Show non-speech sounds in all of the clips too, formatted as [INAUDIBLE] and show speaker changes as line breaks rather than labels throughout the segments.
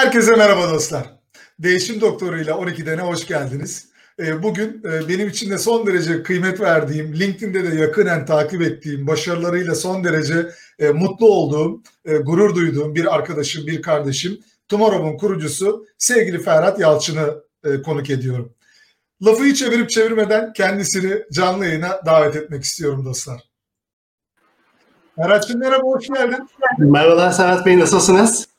Herkese merhaba dostlar. Değişim Doktoru ile 12'dene hoş geldiniz. Ee, bugün e, benim için de son derece kıymet verdiğim, LinkedIn'de de yakınen takip ettiğim, başarılarıyla son derece e, mutlu olduğum, e, gurur duyduğum bir arkadaşım, bir kardeşim, Tomorrow'un kurucusu sevgili Ferhat Yalçın'ı konuk ediyorum. Lafı çevirip çevirmeden kendisini canlı yayına davet etmek istiyorum dostlar. Ferhat'cığım merhaba, hoş geldin.
Merhabalar Serhat Bey, nasılsınız?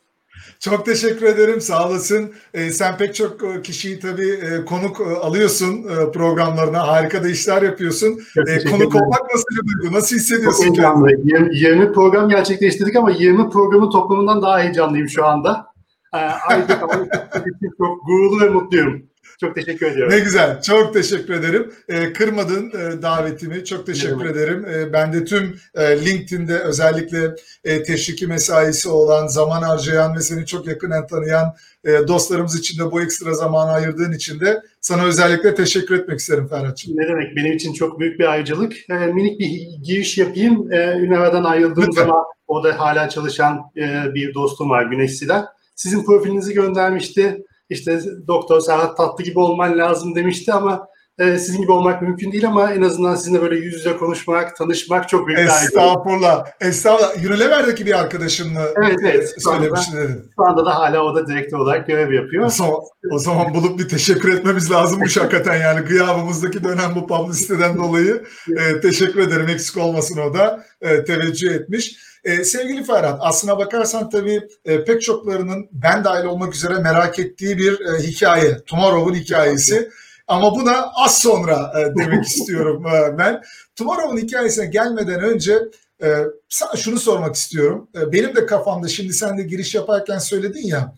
Çok teşekkür ederim. Sağ olasın. E, sen pek çok e, kişiyi tabii e, konuk e, alıyorsun e, programlarına. Harika da işler yapıyorsun. E, konuk olmak nasıl bir duygu? Nasıl hissediyorsun?
Çok heyecanlı. 20 program gerçekleştirdik ama 20 programın toplamından daha heyecanlıyım şu anda. E, ayrıca [LAUGHS] çok gururlu ve mutluyum. Çok teşekkür ediyorum.
Ne güzel. Çok teşekkür ederim. E, kırmadın e, davetimi. Çok teşekkür ederim. E, ben de tüm e, LinkedIn'de özellikle e, teşviki mesaisi olan, zaman harcayan ve seni çok yakından tanıyan e, dostlarımız için de bu ekstra zamanı ayırdığın için de sana özellikle teşekkür etmek isterim Ferhat'cığım.
Ne demek? Benim için çok büyük bir ayrıcalık. E, minik bir giriş yapayım. E, Üneva'dan ayrıldığım Lütfen. zaman orada hala çalışan e, bir dostum var Güneş Silah. Sizin profilinizi göndermişti işte doktor Serhat Tatlı gibi olman lazım demişti ama e, sizin gibi olmak mümkün değil ama en azından sizinle böyle yüz yüze konuşmak, tanışmak çok büyük bir
Estağfurullah. Estağfurullah. Unilever'deki bir arkadaşımla
evet, evet.
söylemiştin
dedin. Şu anda da hala o da direktör olarak görev yapıyor.
O zaman, o zaman bulup bir teşekkür etmemiz lazımmış hakikaten yani gıyabımızdaki dönem bu publiciteden dolayı. E, teşekkür ederim. Eksik olmasın o da. E, teveccüh etmiş. E, sevgili Ferhat, aslına bakarsan tabii e, pek çoklarının ben dahil olmak üzere merak ettiği bir e, hikaye. Tomorrow'un hikayesi. Ama buna az sonra e, demek [LAUGHS] istiyorum e, ben. Tomorrow'un hikayesine gelmeden önce e, sana şunu sormak istiyorum. E, benim de kafamda şimdi sen de giriş yaparken söyledin ya.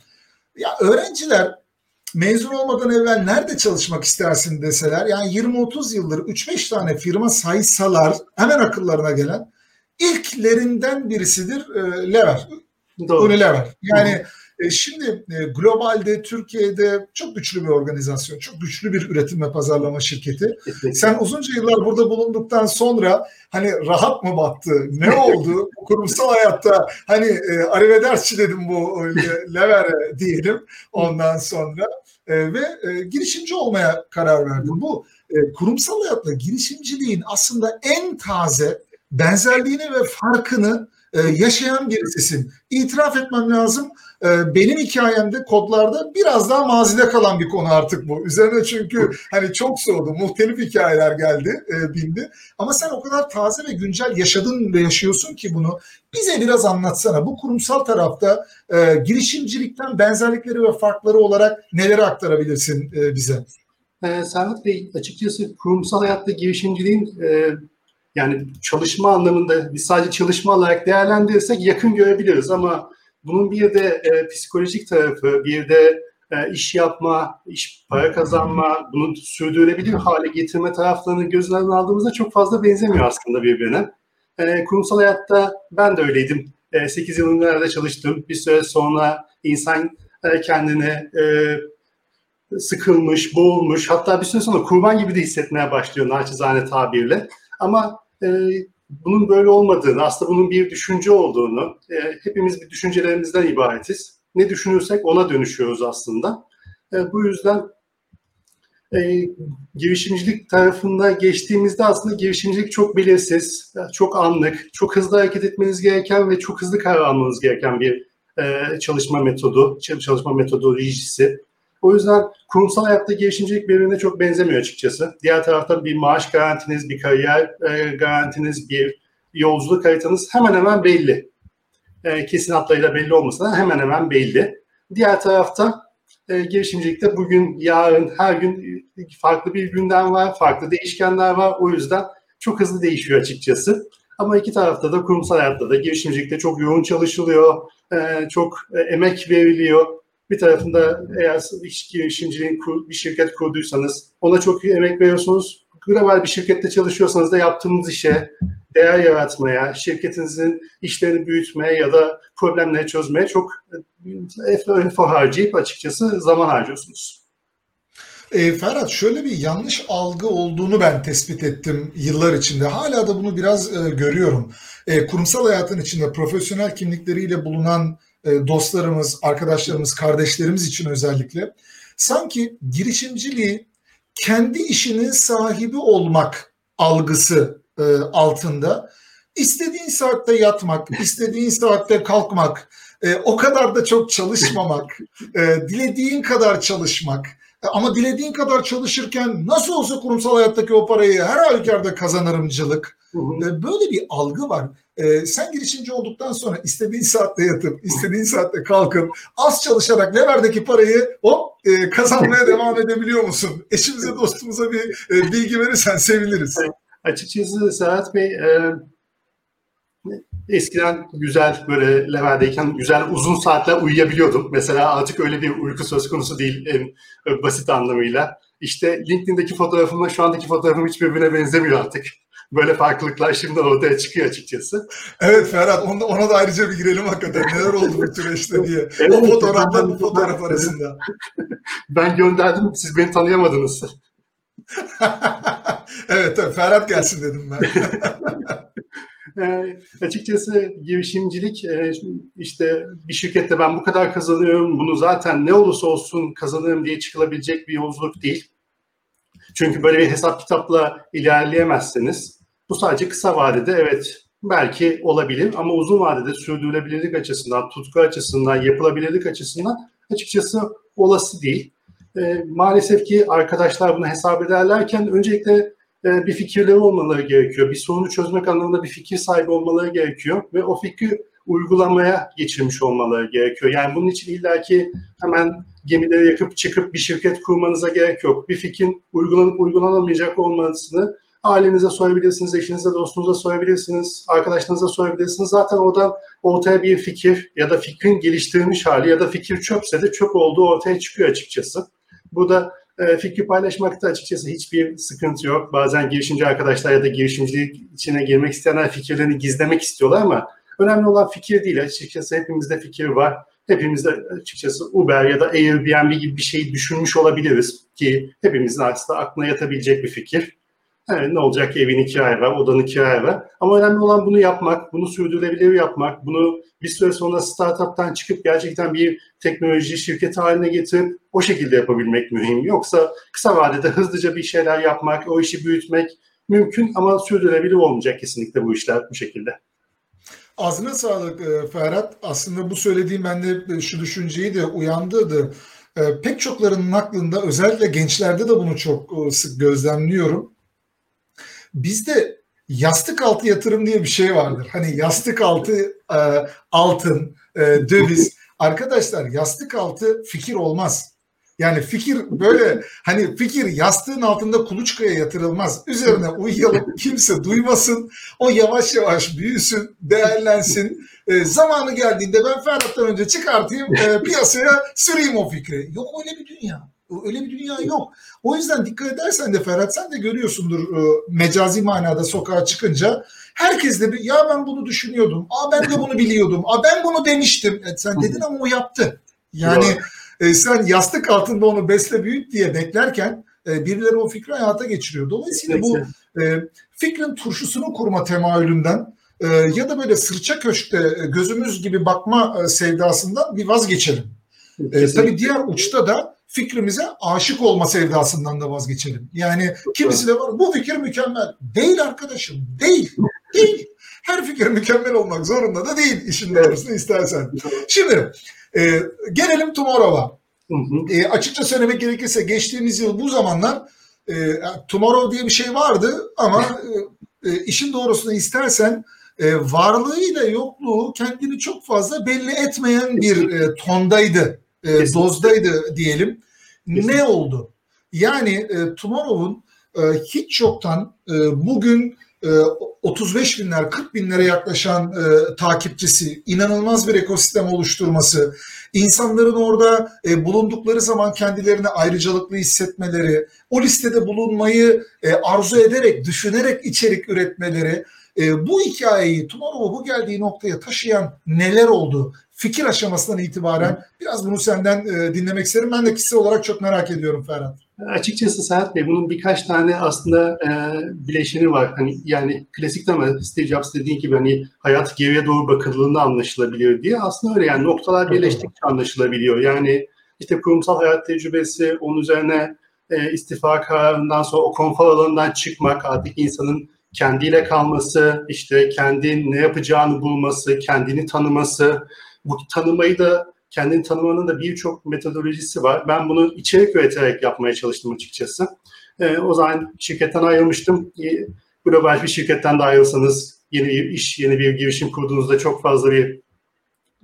Ya öğrenciler mezun olmadan evvel nerede çalışmak istersin deseler yani 20-30 yıldır 3-5 tane firma saysalar hemen akıllarına gelen ilklerinden birisidir e, Lever. Doğru. Unilever. Yani e, şimdi e, globalde Türkiye'de çok güçlü bir organizasyon, çok güçlü bir üretim ve pazarlama şirketi. Sen uzunca yıllar burada bulunduktan sonra hani rahat mı battı? Ne oldu? [LAUGHS] Kurumsal hayatta hani e, arrivederci dedim bu e, Lever'e diyelim ondan sonra. E, ve e, girişimci olmaya karar verdim. Bu e, kurumsal hayatta girişimciliğin aslında en taze benzerliğini ve farkını e, yaşayan birisisin. İtiraf etmem lazım. E, benim hikayemde kodlarda biraz daha mazide kalan bir konu artık bu. Üzerine çünkü hani çok soğudu. Muhtelif hikayeler geldi, e, bindi. Ama sen o kadar taze ve güncel yaşadın ve yaşıyorsun ki bunu. Bize biraz anlatsana. Bu kurumsal tarafta girişimcilikten benzerlikleri ve farkları olarak neleri aktarabilirsin bize?
Ee, Serhat Bey açıkçası kurumsal hayatta girişimciliğin e, yani çalışma anlamında biz sadece çalışma olarak değerlendirirsek yakın görebiliriz ama bunun bir de e, psikolojik tarafı, bir de e, iş yapma, iş para kazanma, bunu sürdürülebilir hale getirme taraflarını göz önüne aldığımızda çok fazla benzemiyor aslında birbirine. E, kurumsal hayatta ben de öyleydim. E, 8 yıl üniversitede çalıştım. Bir süre sonra insan e, kendini e, sıkılmış, boğulmuş, hatta bir süre sonra kurban gibi de hissetmeye başlıyor naçizane tabirle. Ama e, bunun böyle olmadığını, aslında bunun bir düşünce olduğunu, e, hepimiz bir düşüncelerimizden ibaretiz. Ne düşünürsek ona dönüşüyoruz aslında. E, bu yüzden e, girişimcilik tarafında geçtiğimizde aslında girişimcilik çok belirsiz, çok anlık, çok hızlı hareket etmeniz gereken ve çok hızlı karar almanız gereken bir e, çalışma metodu, çalışma metodolojisi. O yüzden kurumsal hayatta girişimcilik birbirine çok benzemiyor açıkçası. Diğer taraftan bir maaş garantiniz, bir kariyer e, garantiniz, bir yolculuk haritanız hemen hemen belli. E, kesin hatlarıyla belli olmasa da hemen hemen belli. Diğer tarafta e, girişimcilikte bugün, yarın, her gün farklı bir gündem var, farklı değişkenler var. O yüzden çok hızlı değişiyor açıkçası. Ama iki tarafta da kurumsal hayatta da girişimcilikte çok yoğun çalışılıyor, e, çok e, emek veriliyor bir tarafında eğer iş girişimciliğin bir şirket kurduysanız ona çok emek veriyorsunuz. Global bir şirkette çalışıyorsanız da yaptığınız işe değer yaratmaya, şirketinizin işlerini büyütmeye ya da problemleri çözmeye çok efor harcayıp açıkçası zaman harcıyorsunuz.
E, Ferhat şöyle bir yanlış algı olduğunu ben tespit ettim yıllar içinde. Hala da bunu biraz e, görüyorum. E, kurumsal hayatın içinde profesyonel kimlikleriyle bulunan dostlarımız, arkadaşlarımız, kardeşlerimiz için özellikle sanki girişimciliği kendi işinin sahibi olmak algısı e, altında istediğin saatte yatmak, istediğin saatte kalkmak, e, o kadar da çok çalışmamak, e, dilediğin kadar çalışmak e, ama dilediğin kadar çalışırken nasıl olsa kurumsal hayattaki o parayı her halükarda kazanırımcılık. Böyle bir algı var. Sen girişimci olduktan sonra istediğin saatte yatıp, istediğin saatte kalkıp, az çalışarak Lever'deki parayı hop e, kazanmaya devam edebiliyor musun? Eşimize, dostumuza bir e, bilgi verirsen seviniriz.
Açıkçası Serhat Bey, e, eskiden güzel böyle Lever'deyken güzel uzun saatler uyuyabiliyordum. Mesela artık öyle bir uyku söz konusu değil en basit anlamıyla. İşte LinkedIn'deki fotoğrafımla şu andaki fotoğrafım hiç birbirine benzemiyor artık. Böyle farklılıklar şimdi ortaya çıkıyor açıkçası.
Evet Ferhat ona, ona da ayrıca bir girelim hakikaten. Neler oldu bu süreçte diye. [LAUGHS] Evet, o fotoğrafla bu fotoğraf arasında. [LAUGHS]
ben gönderdim siz beni tanıyamadınız. [LAUGHS]
evet tabii Ferhat gelsin dedim ben.
e, açıkçası girişimcilik e, işte bir şirkette ben bu kadar kazanıyorum, bunu zaten ne olursa olsun kazanırım diye çıkılabilecek bir yolculuk değil. Çünkü böyle bir hesap kitapla ilerleyemezseniz bu sadece kısa vadede evet belki olabilir ama uzun vadede sürdürülebilirlik açısından, tutku açısından, yapılabilirlik açısından açıkçası olası değil. E, maalesef ki arkadaşlar bunu hesap ederlerken öncelikle e, bir fikirleri olmaları gerekiyor. Bir sorunu çözmek anlamında bir fikir sahibi olmaları gerekiyor ve o fikri uygulamaya geçirmiş olmaları gerekiyor. Yani bunun için illaki hemen gemileri yakıp çıkıp bir şirket kurmanıza gerek yok. Bir fikrin uygulanıp uygulanamayacak olmasını ailenize sorabilirsiniz, eşinize, dostunuza sorabilirsiniz, arkadaşlarınıza sorabilirsiniz. Zaten oradan ortaya bir fikir ya da fikrin geliştirilmiş hali ya da fikir çöpse de çöp olduğu ortaya çıkıyor açıkçası. Bu da e, fikri paylaşmakta açıkçası hiçbir sıkıntı yok. Bazen girişimci arkadaşlar ya da girişimcilik içine girmek isteyenler fikirlerini gizlemek istiyorlar ama önemli olan fikir değil. Açıkçası hepimizde fikir var. Hepimizde açıkçası Uber ya da Airbnb gibi bir şey düşünmüş olabiliriz ki hepimizin aslında aklına yatabilecek bir fikir. Evet, ne olacak ki evini kiraya ver, odanı kiraya ver. Ama önemli olan bunu yapmak, bunu sürdürülebilir yapmak, bunu bir süre sonra startup'tan çıkıp gerçekten bir teknoloji şirketi haline getirip o şekilde yapabilmek mühim. Yoksa kısa vadede hızlıca bir şeyler yapmak, o işi büyütmek mümkün ama sürdürülebilir olmayacak kesinlikle bu işler bu şekilde.
Ağzına sağlık e, Ferhat. Aslında bu söylediğim bende şu düşünceyi de uyandırdı. E, pek çoklarının aklında özellikle gençlerde de bunu çok e, sık gözlemliyorum Bizde yastık altı yatırım diye bir şey vardır. Hani yastık altı e, altın, e, döviz. [LAUGHS] Arkadaşlar yastık altı fikir olmaz. Yani fikir böyle hani fikir yastığın altında kuluçkaya yatırılmaz. Üzerine uyuyalım [LAUGHS] kimse duymasın. O yavaş yavaş büyüsün, değerlensin. E, zamanı geldiğinde ben Ferhat'tan önce çıkartayım e, [LAUGHS] piyasaya süreyim o fikri. Yok öyle bir dünya. Öyle bir dünya yok. O yüzden dikkat edersen de Ferhat sen de görüyorsundur e, mecazi manada sokağa çıkınca herkes de bir, ya ben bunu düşünüyordum. Aa ben de bunu biliyordum. Aa ben bunu demiştim. E, sen dedin ama o yaptı. Yani e, sen yastık altında onu besle büyüt diye beklerken e, birileri o fikri hayata geçiriyor. Dolayısıyla bu e, fikrin turşusunu kurma temayülünden e, ya da böyle sırça köşkte e, gözümüz gibi bakma e, sevdasından bir vazgeçelim. E, tabii diğer uçta da fikrimize aşık olma sevdasından da vazgeçelim. Yani kimisi de var bu fikir mükemmel. Değil arkadaşım değil. Değil. Her fikir mükemmel olmak zorunda da değil işin doğrusunu istersen. Şimdi e, gelelim Tomorrow'a. E, açıkça söylemek gerekirse geçtiğimiz yıl bu zamanlar e, Tomorrow diye bir şey vardı ama e, e, işin doğrusunu istersen e, varlığıyla yokluğu kendini çok fazla belli etmeyen bir e, tondaydı e, dozdaydı diyelim. Kesinlikle. Ne oldu? Yani e, Tomorrow'un e, hiç çoktan e, bugün e, 35 binler 40 binlere yaklaşan e, takipçisi, inanılmaz bir ekosistem oluşturması, insanların orada e, bulundukları zaman kendilerini ayrıcalıklı hissetmeleri, o listede bulunmayı e, arzu ederek, düşünerek içerik üretmeleri E, bu hikayeyi Tomorrow'a bu geldiği noktaya taşıyan neler oldu? Fikir aşamasından itibaren biraz bunu senden e, dinlemek isterim. Ben de kişisel olarak çok merak ediyorum Ferhat.
Açıkçası Serhat Bey bunun birkaç tane aslında e, bileşeni var. Hani yani klasik ama Steve Jobs dediğin gibi hani hayat geriye doğru bakıldığında anlaşılabiliyor diye. Aslında öyle yani noktalar birleştikçe anlaşılabiliyor. Yani işte kurumsal hayat tecrübesi, onun üzerine e, istifa kararından sonra o konfor alanından çıkmak, artık insanın kendiyle kalması, işte kendi ne yapacağını bulması, kendini tanıması, bu tanımayı da kendini tanımanın da birçok metodolojisi var. Ben bunu içerik üreterek yapmaya çalıştım açıkçası. E, o zaman şirketten ayrılmıştım. E, global bir şirketten de ayrılsanız yeni bir iş, yeni bir girişim kurduğunuzda çok fazla bir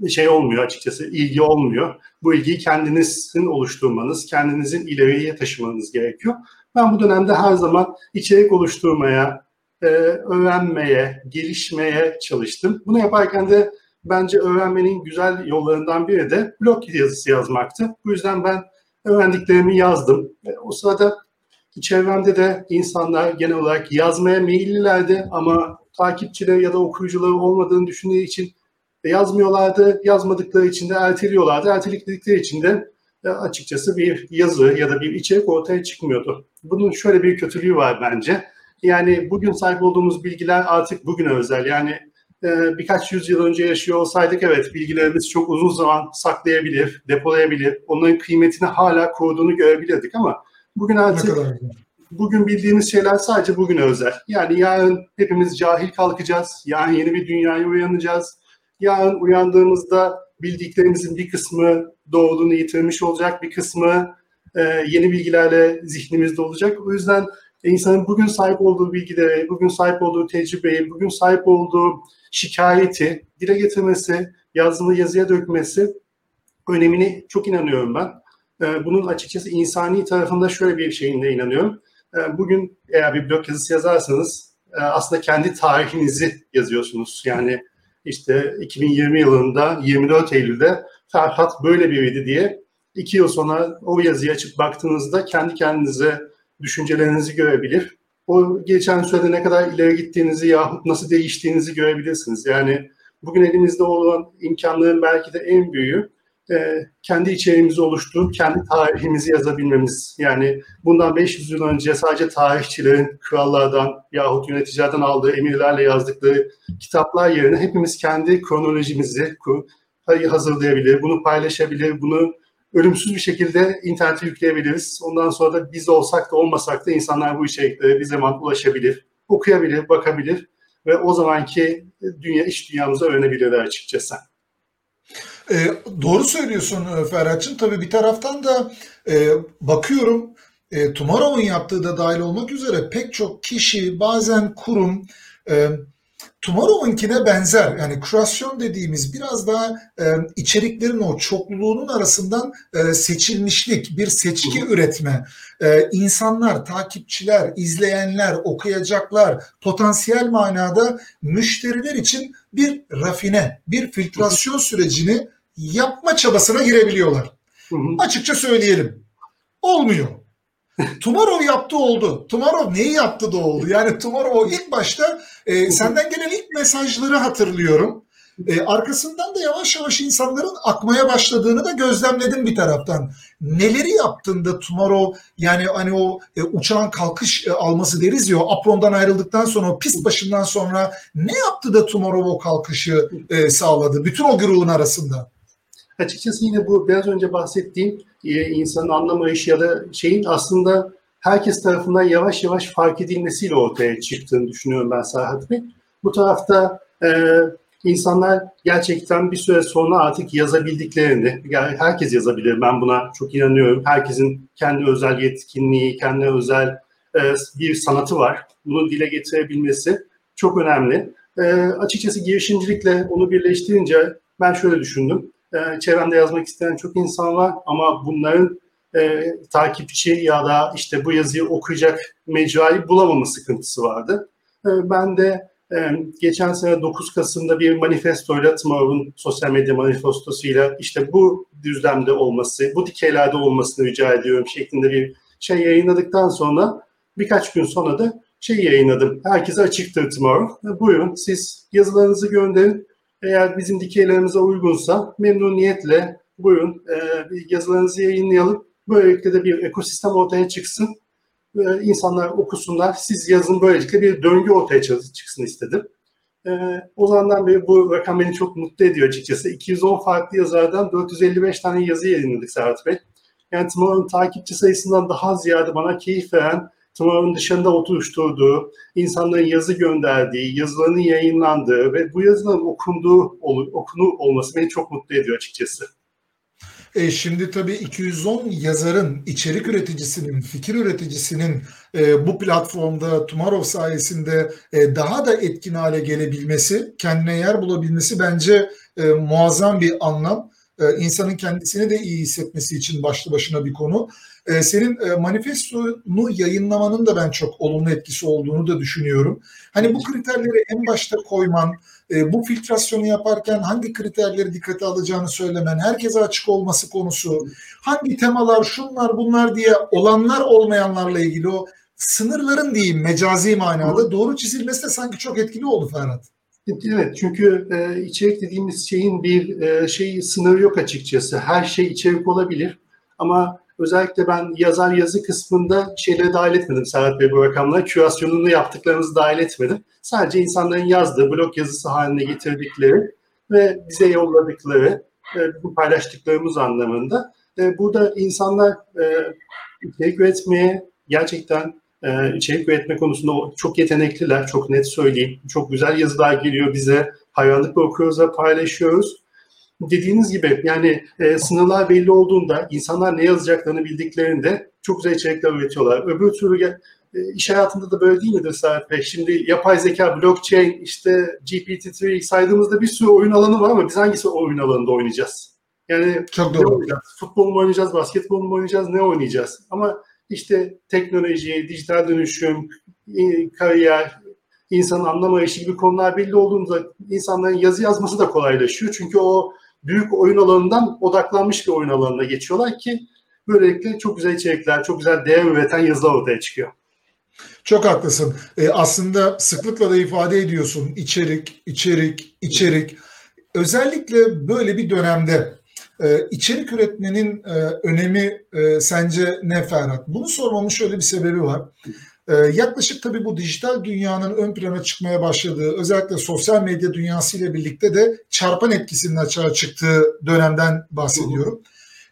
şey olmuyor açıkçası, ilgi olmuyor. Bu ilgiyi kendinizin oluşturmanız, kendinizin ileriye taşımanız gerekiyor. Ben bu dönemde her zaman içerik oluşturmaya, e, öğrenmeye, gelişmeye çalıştım. Bunu yaparken de bence öğrenmenin güzel yollarından biri de blog yazısı yazmaktı. Bu yüzden ben öğrendiklerimi yazdım. O sırada çevremde de insanlar genel olarak yazmaya meyillilerdi ama takipçileri ya da okuyucuları olmadığını düşündüğü için yazmıyorlardı. Yazmadıkları için de erteliyorlardı. Erteledikleri için de e, açıkçası bir yazı ya da bir içerik ortaya çıkmıyordu. Bunun şöyle bir kötülüğü var bence. Yani bugün sahip olduğumuz bilgiler artık bugüne özel. Yani e, birkaç yüzyıl önce yaşıyor olsaydık evet bilgilerimiz çok uzun zaman saklayabilir, depolayabilir. Onların kıymetini hala koruduğunu görebilirdik ama bugün artık bugün bildiğimiz şeyler sadece bugüne özel. Yani yarın hepimiz cahil kalkacağız. Yarın yeni bir dünyaya uyanacağız. Yarın uyandığımızda bildiklerimizin bir kısmı doğduğunu yitirmiş olacak, bir kısmı e, yeni bilgilerle zihnimizde olacak. O yüzden insanın bugün sahip olduğu bilgileri, bugün sahip olduğu tecrübeyi, bugün sahip olduğu şikayeti dile getirmesi, yazılı yazıya dökmesi önemini çok inanıyorum ben. Ee, bunun açıkçası insani tarafında şöyle bir şeyinde inanıyorum. Ee, bugün eğer bir blog yazısı yazarsanız e, aslında kendi tarihinizi yazıyorsunuz. Yani işte 2020 yılında 24 Eylül'de Ferhat böyle biriydi diye iki yıl sonra o yazıyı açıp baktığınızda kendi kendinize düşüncelerinizi görebilir. O geçen sürede ne kadar ileri gittiğinizi yahut nasıl değiştiğinizi görebilirsiniz. Yani bugün elimizde olan imkanların belki de en büyüğü e, kendi içeriğimizi oluşturup kendi tarihimizi yazabilmemiz. Yani bundan 500 yıl önce sadece tarihçilerin krallardan yahut yöneticilerden aldığı emirlerle yazdıkları kitaplar yerine hepimiz kendi kronolojimizi hazırlayabilir, bunu paylaşabilir, bunu ölümsüz bir şekilde internete yükleyebiliriz. Ondan sonra da biz olsak da olmasak da insanlar bu içeriklere bir zaman ulaşabilir, okuyabilir, bakabilir ve o zamanki dünya iş dünyamızı öğrenebilirler açıkçası.
E, doğru söylüyorsun e, Ferhat'cığım. Tabii bir taraftan da e, bakıyorum e, Tomorrow'un yaptığı da dahil olmak üzere pek çok kişi bazen kurum e, Tomorrow'unkine benzer yani kürasyon dediğimiz biraz daha e, içeriklerin o çokluluğunun arasından e, seçilmişlik, bir seçki üretme, e, insanlar, takipçiler, izleyenler, okuyacaklar, potansiyel manada müşteriler için bir rafine, bir filtrasyon sürecini yapma çabasına girebiliyorlar. Açıkça söyleyelim. Olmuyor. Tomorrow yaptı oldu. Tomorrow neyi yaptı da oldu. Yani Tomorrow ilk başta e, senden gelen ilk mesajları hatırlıyorum. E, arkasından da yavaş yavaş insanların akmaya başladığını da gözlemledim bir taraftan. Neleri yaptın da Tomorrow yani hani o e, uçağın kalkış e, alması deriz ya aprondan ayrıldıktan sonra o pist başından sonra ne yaptı da Tomorrow o kalkışı e, sağladı bütün o grubun arasında?
Açıkçası yine bu biraz önce bahsettiğim e, insanın anlamayışı ya da şeyin aslında herkes tarafından yavaş yavaş fark edilmesiyle ortaya çıktığını düşünüyorum ben Serhat Bey. Bu tarafta e, insanlar gerçekten bir süre sonra artık yazabildiklerini, yani herkes yazabilir ben buna çok inanıyorum. Herkesin kendi özel yetkinliği, kendi özel e, bir sanatı var. Bunu dile getirebilmesi çok önemli. Açıkçası girişimcilikle onu birleştirince ben şöyle düşündüm e, çevremde yazmak isteyen çok insan var ama bunların e, takipçi ya da işte bu yazıyı okuyacak mecrayı bulamama sıkıntısı vardı. E, ben de e, geçen sene 9 Kasım'da bir manifestoyla Tomorrow'un sosyal medya manifestosuyla işte bu düzlemde olması, bu dikeylerde olmasını rica ediyorum şeklinde bir şey yayınladıktan sonra birkaç gün sonra da şey yayınladım. Herkese açıktır Tomorrow. Buyurun siz yazılarınızı gönderin. Eğer bizim dikeylerimize uygunsa memnuniyetle buyurun e, yazılarınızı yayınlayalım. Böylelikle de bir ekosistem ortaya çıksın. E, insanlar okusunlar. Siz yazın böylelikle bir döngü ortaya çıksın istedim. E, o zamandan beri bu rakam beni çok mutlu ediyor açıkçası. 210 farklı yazardan 455 tane yazı yayınladık Serhat Bey. Yani Tomorrow'un takipçi sayısından daha ziyade bana keyif veren Tomorrow'un dışında oturuşturduğu, insanların yazı gönderdiği, yazılarının yayınlandığı ve bu yazıların okunduğu, okunu olması beni çok mutlu ediyor açıkçası.
E, şimdi tabii 210 yazarın, içerik üreticisinin, fikir üreticisinin e, bu platformda Tomorrow sayesinde e, daha da etkin hale gelebilmesi, kendine yer bulabilmesi bence e, muazzam bir anlam. E, insanın kendisini de iyi hissetmesi için başlı başına bir konu. E, senin e, manifestonu yayınlamanın da ben çok olumlu etkisi olduğunu da düşünüyorum. Hani bu kriterleri en başta koyman, e, bu filtrasyonu yaparken hangi kriterleri dikkate alacağını söylemen, herkese açık olması konusu, hangi temalar, şunlar bunlar diye olanlar olmayanlarla ilgili o sınırların diyeyim mecazi manada doğru çizilmesi de sanki çok etkili oldu Ferhat.
Evet çünkü e, içerik dediğimiz şeyin bir e, şey sınırı yok açıkçası. Her şey içerik olabilir ama özellikle ben yazar yazı kısmında şeyleri dahil etmedim Serhat Bey bu rakamlara. Kürasyonunu yaptıklarımızı dahil etmedim. Sadece insanların yazdığı blog yazısı haline getirdikleri ve bize yolladıkları, e, bu paylaştıklarımız anlamında. E, burada insanlar e, içerik üretmeye gerçekten e, içerik üretme konusunda çok yetenekliler, çok net söyleyeyim. Çok güzel yazılar geliyor bize, hayranlıkla okuyoruz ve paylaşıyoruz. Dediğiniz gibi yani e, sınırlar belli olduğunda, insanlar ne yazacaklarını bildiklerinde çok güzel içerikler üretiyorlar. Öbür türlü e, iş hayatında da böyle değil midir Serhat Bey? Şimdi yapay zeka, blockchain, işte GPT-3 saydığımızda bir sürü oyun alanı var ama biz hangisi oyun alanında oynayacağız? Yani
çok doğru.
Futbol mu oynayacağız, basketbol mu oynayacağız, ne oynayacağız? Ama işte teknoloji, dijital dönüşüm, kariyer, insanın anlamayışı gibi konular belli olduğunda insanların yazı yazması da kolaylaşıyor. Çünkü o büyük oyun alanından odaklanmış bir oyun alanına geçiyorlar ki böylelikle çok güzel içerikler, çok güzel değer üreten yazılar ortaya çıkıyor.
Çok haklısın. E, aslında sıklıkla da ifade ediyorsun içerik, içerik, içerik. Özellikle böyle bir dönemde ee, içerik üretmenin e, önemi e, sence ne Ferhat? Bunu sormamın şöyle bir sebebi var. Ee, yaklaşık tabii bu dijital dünyanın ön plana çıkmaya başladığı, özellikle sosyal medya dünyası ile birlikte de çarpan etkisinin açığa çıktığı dönemden bahsediyorum.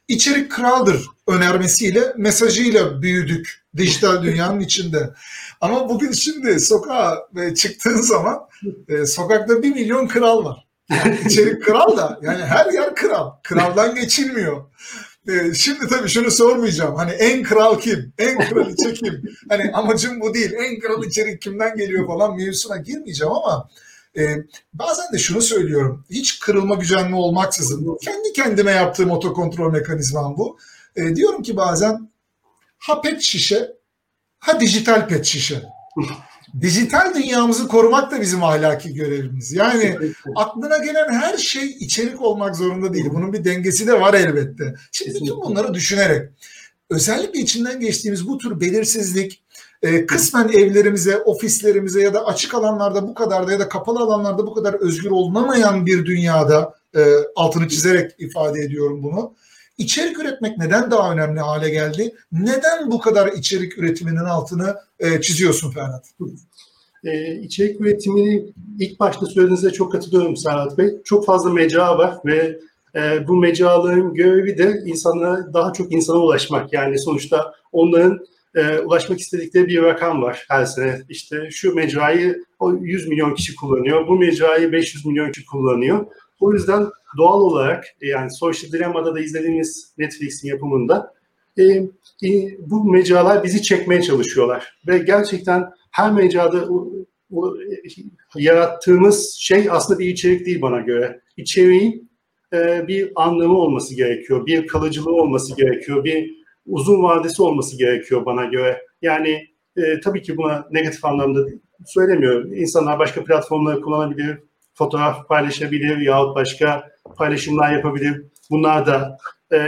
İçerik kraldır önermesiyle, mesajıyla büyüdük dijital [LAUGHS] dünyanın içinde. Ama bugün şimdi sokağa çıktığın zaman e, sokakta bir milyon kral var. Yani [LAUGHS] içerik kral da yani her yer kral. Kraldan geçilmiyor. Ee, şimdi tabii şunu sormayacağım. Hani en kral kim? En kraliçe kim? Hani amacım bu değil. En kral içerik kimden geliyor falan mevzusuna girmeyeceğim ama e, bazen de şunu söylüyorum. Hiç kırılma gücenme olmaksızın kendi kendime yaptığım otokontrol mekanizmam bu. E, diyorum ki bazen ha pet şişe ha dijital pet şişe dijital dünyamızı korumak da bizim ahlaki görevimiz. Yani aklına gelen her şey içerik olmak zorunda değil. Bunun bir dengesi de var elbette. Şimdi bütün bunları düşünerek özellikle içinden geçtiğimiz bu tür belirsizlik e, kısmen evlerimize, ofislerimize ya da açık alanlarda bu kadar da ya da kapalı alanlarda bu kadar özgür olunamayan bir dünyada e, altını çizerek ifade ediyorum bunu. İçerik üretmek neden daha önemli hale geldi? Neden bu kadar içerik üretiminin altını e, çiziyorsun Ferhat?
Ee, içerik üretimini ilk başta söylediğinizde çok katılıyorum Serhat Bey. Çok fazla mecra var ve e, bu mecraların görevi de insanlara daha çok insana ulaşmak. Yani sonuçta onların e, ulaşmak istedikleri bir rakam var her sene. İşte şu mecrayı 100 milyon kişi kullanıyor, bu mecrayı 500 milyon kişi kullanıyor. O yüzden doğal olarak e, yani Social Dilemma'da da izlediğimiz Netflix'in yapımında e, e, bu mecralar bizi çekmeye çalışıyorlar. Ve gerçekten her mecrada o, o, yarattığımız şey aslında bir içerik değil bana göre. İçeriğin e, bir anlamı olması gerekiyor, bir kalıcılığı olması gerekiyor, bir uzun vadesi olması gerekiyor bana göre. Yani e, tabii ki buna negatif anlamda söylemiyorum. İnsanlar başka platformları kullanabilir, fotoğraf paylaşabilir yahut başka paylaşımlar yapabilir. Bunlar da e,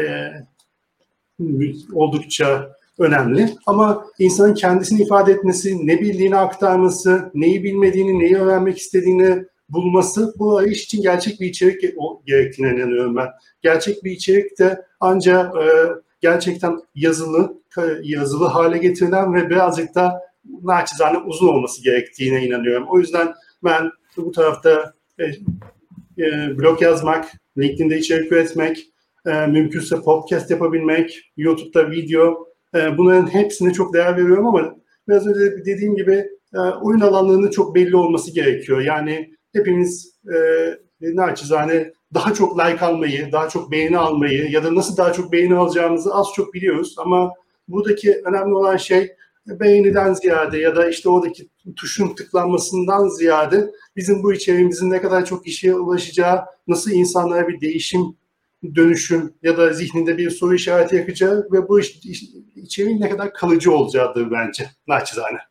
oldukça önemli. Ama insanın kendisini ifade etmesi, ne bildiğini aktarması, neyi bilmediğini, neyi öğrenmek istediğini bulması bu iş için gerçek bir içerik gerektiğine inanıyorum ben. Gerçek bir içerik de ancak e, gerçekten yazılı, yazılı hale getirilen ve birazcık da naçizane uzun olması gerektiğine inanıyorum. O yüzden ben bu tarafta e, blog yazmak, LinkedIn'de içerik üretmek, e, mümkünse podcast yapabilmek, YouTube'da video, e, bunların hepsine çok değer veriyorum ama biraz önce dediğim gibi e, oyun alanlarının çok belli olması gerekiyor. Yani hepimiz e, naçizane daha çok like almayı, daha çok beğeni almayı ya da nasıl daha çok beğeni alacağımızı az çok biliyoruz ama buradaki önemli olan şey beğeniden ziyade ya da işte oradaki tuşun tıklanmasından ziyade bizim bu içeriğimizin ne kadar çok kişiye ulaşacağı, nasıl insanlara bir değişim, dönüşüm ya da zihninde bir soru işareti yakacağı ve bu içeriğin ne kadar kalıcı olacağıdır bence naçizane.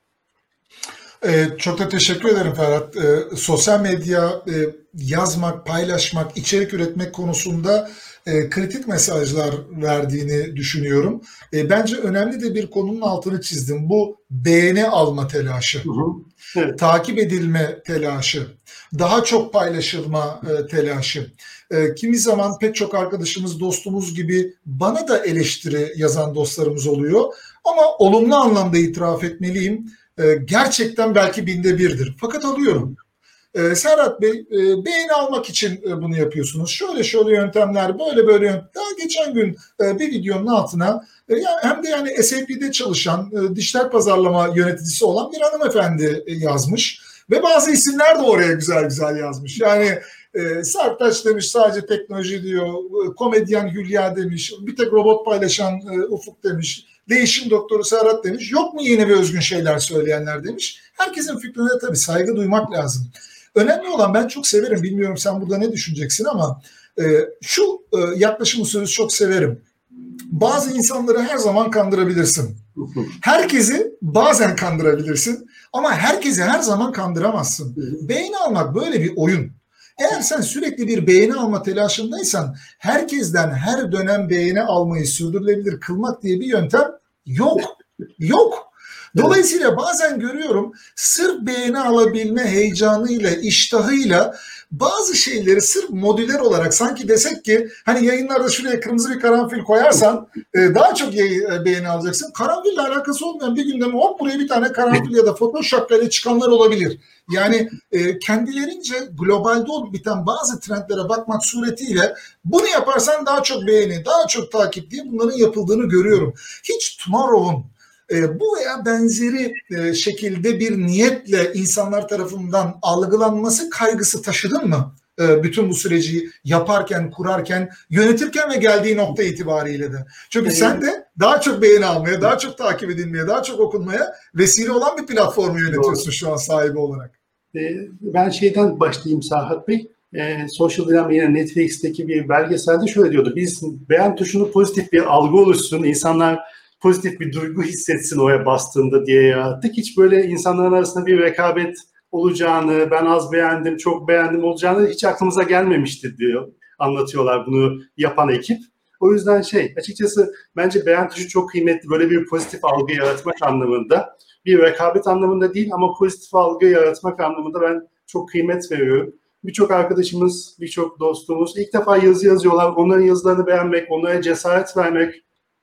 Ee, çok da teşekkür ederim Ferhat. Ee, sosyal medya e, yazmak, paylaşmak, içerik üretmek konusunda e, kritik mesajlar verdiğini düşünüyorum. E, bence önemli de bir konunun altını çizdim. Bu beğeni alma telaşı, hı hı. Evet. takip edilme telaşı, daha çok paylaşılma e, telaşı. E, kimi zaman pek çok arkadaşımız, dostumuz gibi bana da eleştiri yazan dostlarımız oluyor. Ama olumlu anlamda itiraf etmeliyim. E, gerçekten belki binde birdir. Fakat alıyorum. E, Serhat Bey e, beğeni almak için e, bunu yapıyorsunuz. Şöyle şöyle yöntemler, böyle böyle yöntemler. Daha geçen gün e, bir videonun altına hem de yani SAP'de çalışan e, dijital pazarlama yöneticisi olan bir hanımefendi yazmış. Ve bazı isimler de oraya güzel güzel yazmış. Yani e, Sertaç demiş sadece teknoloji diyor, komedyen Hülya demiş, bir tek robot paylaşan Ufuk demiş, değişim doktoru Serhat demiş. Yok mu yeni ve özgün şeyler söyleyenler demiş. Herkesin fikrine tabii saygı duymak lazım. Önemli olan ben çok severim. Bilmiyorum sen burada ne düşüneceksin ama e, şu e, yaklaşım usulü çok severim. Bazı insanları her zaman kandırabilirsin. Herkesi bazen kandırabilirsin ama herkesi her zaman kandıramazsın. Beğeni almak böyle bir oyun. Eğer sen sürekli bir beğeni alma telaşındaysan herkesten her dönem beğeni almayı sürdürülebilir kılmak diye bir yöntem yok. [LAUGHS] Yok. Dolayısıyla bazen görüyorum sırf beğeni alabilme heyecanıyla, iştahıyla bazı şeyleri sırf modüler olarak sanki desek ki hani yayınlarda şuraya kırmızı bir karanfil koyarsan e, daha çok e, beğeni alacaksın. Karanfille alakası olmayan bir gündeme hop buraya bir tane karanfil ya da Photoshop ile çıkanlar olabilir. Yani e, kendilerince globalde olup biten bazı trendlere bakmak suretiyle bunu yaparsan daha çok beğeni, daha çok takip diye bunların yapıldığını görüyorum. Hiç Tomorrow'un e, bu veya benzeri e, şekilde bir niyetle insanlar tarafından algılanması kaygısı taşıdın mı? E, bütün bu süreci yaparken, kurarken, yönetirken ve geldiği nokta itibariyle de. Çünkü sen de daha çok beğeni almaya, daha çok takip edilmeye, daha çok okunmaya vesile olan bir platformu yönetiyorsun Doğru. şu an sahibi olarak.
Ben şeyden başlayayım Sahat Bey. E, Social Dilemma yine Netflix'teki bir belgeselde şöyle diyordu. Biz beğen tuşunu pozitif bir algı oluşsun, insanlar pozitif bir duygu hissetsin oya bastığında diye yarattık. Hiç böyle insanların arasında bir rekabet olacağını, ben az beğendim, çok beğendim olacağını hiç aklımıza gelmemişti diyor. Anlatıyorlar bunu yapan ekip. O yüzden şey açıkçası bence beğen tuşu çok kıymetli. Böyle bir pozitif algı yaratmak anlamında. Bir rekabet anlamında değil ama pozitif algı yaratmak anlamında ben çok kıymet veriyorum. Birçok arkadaşımız, birçok dostumuz ilk defa yazı yazıyorlar. Onların yazılarını beğenmek, onlara cesaret vermek,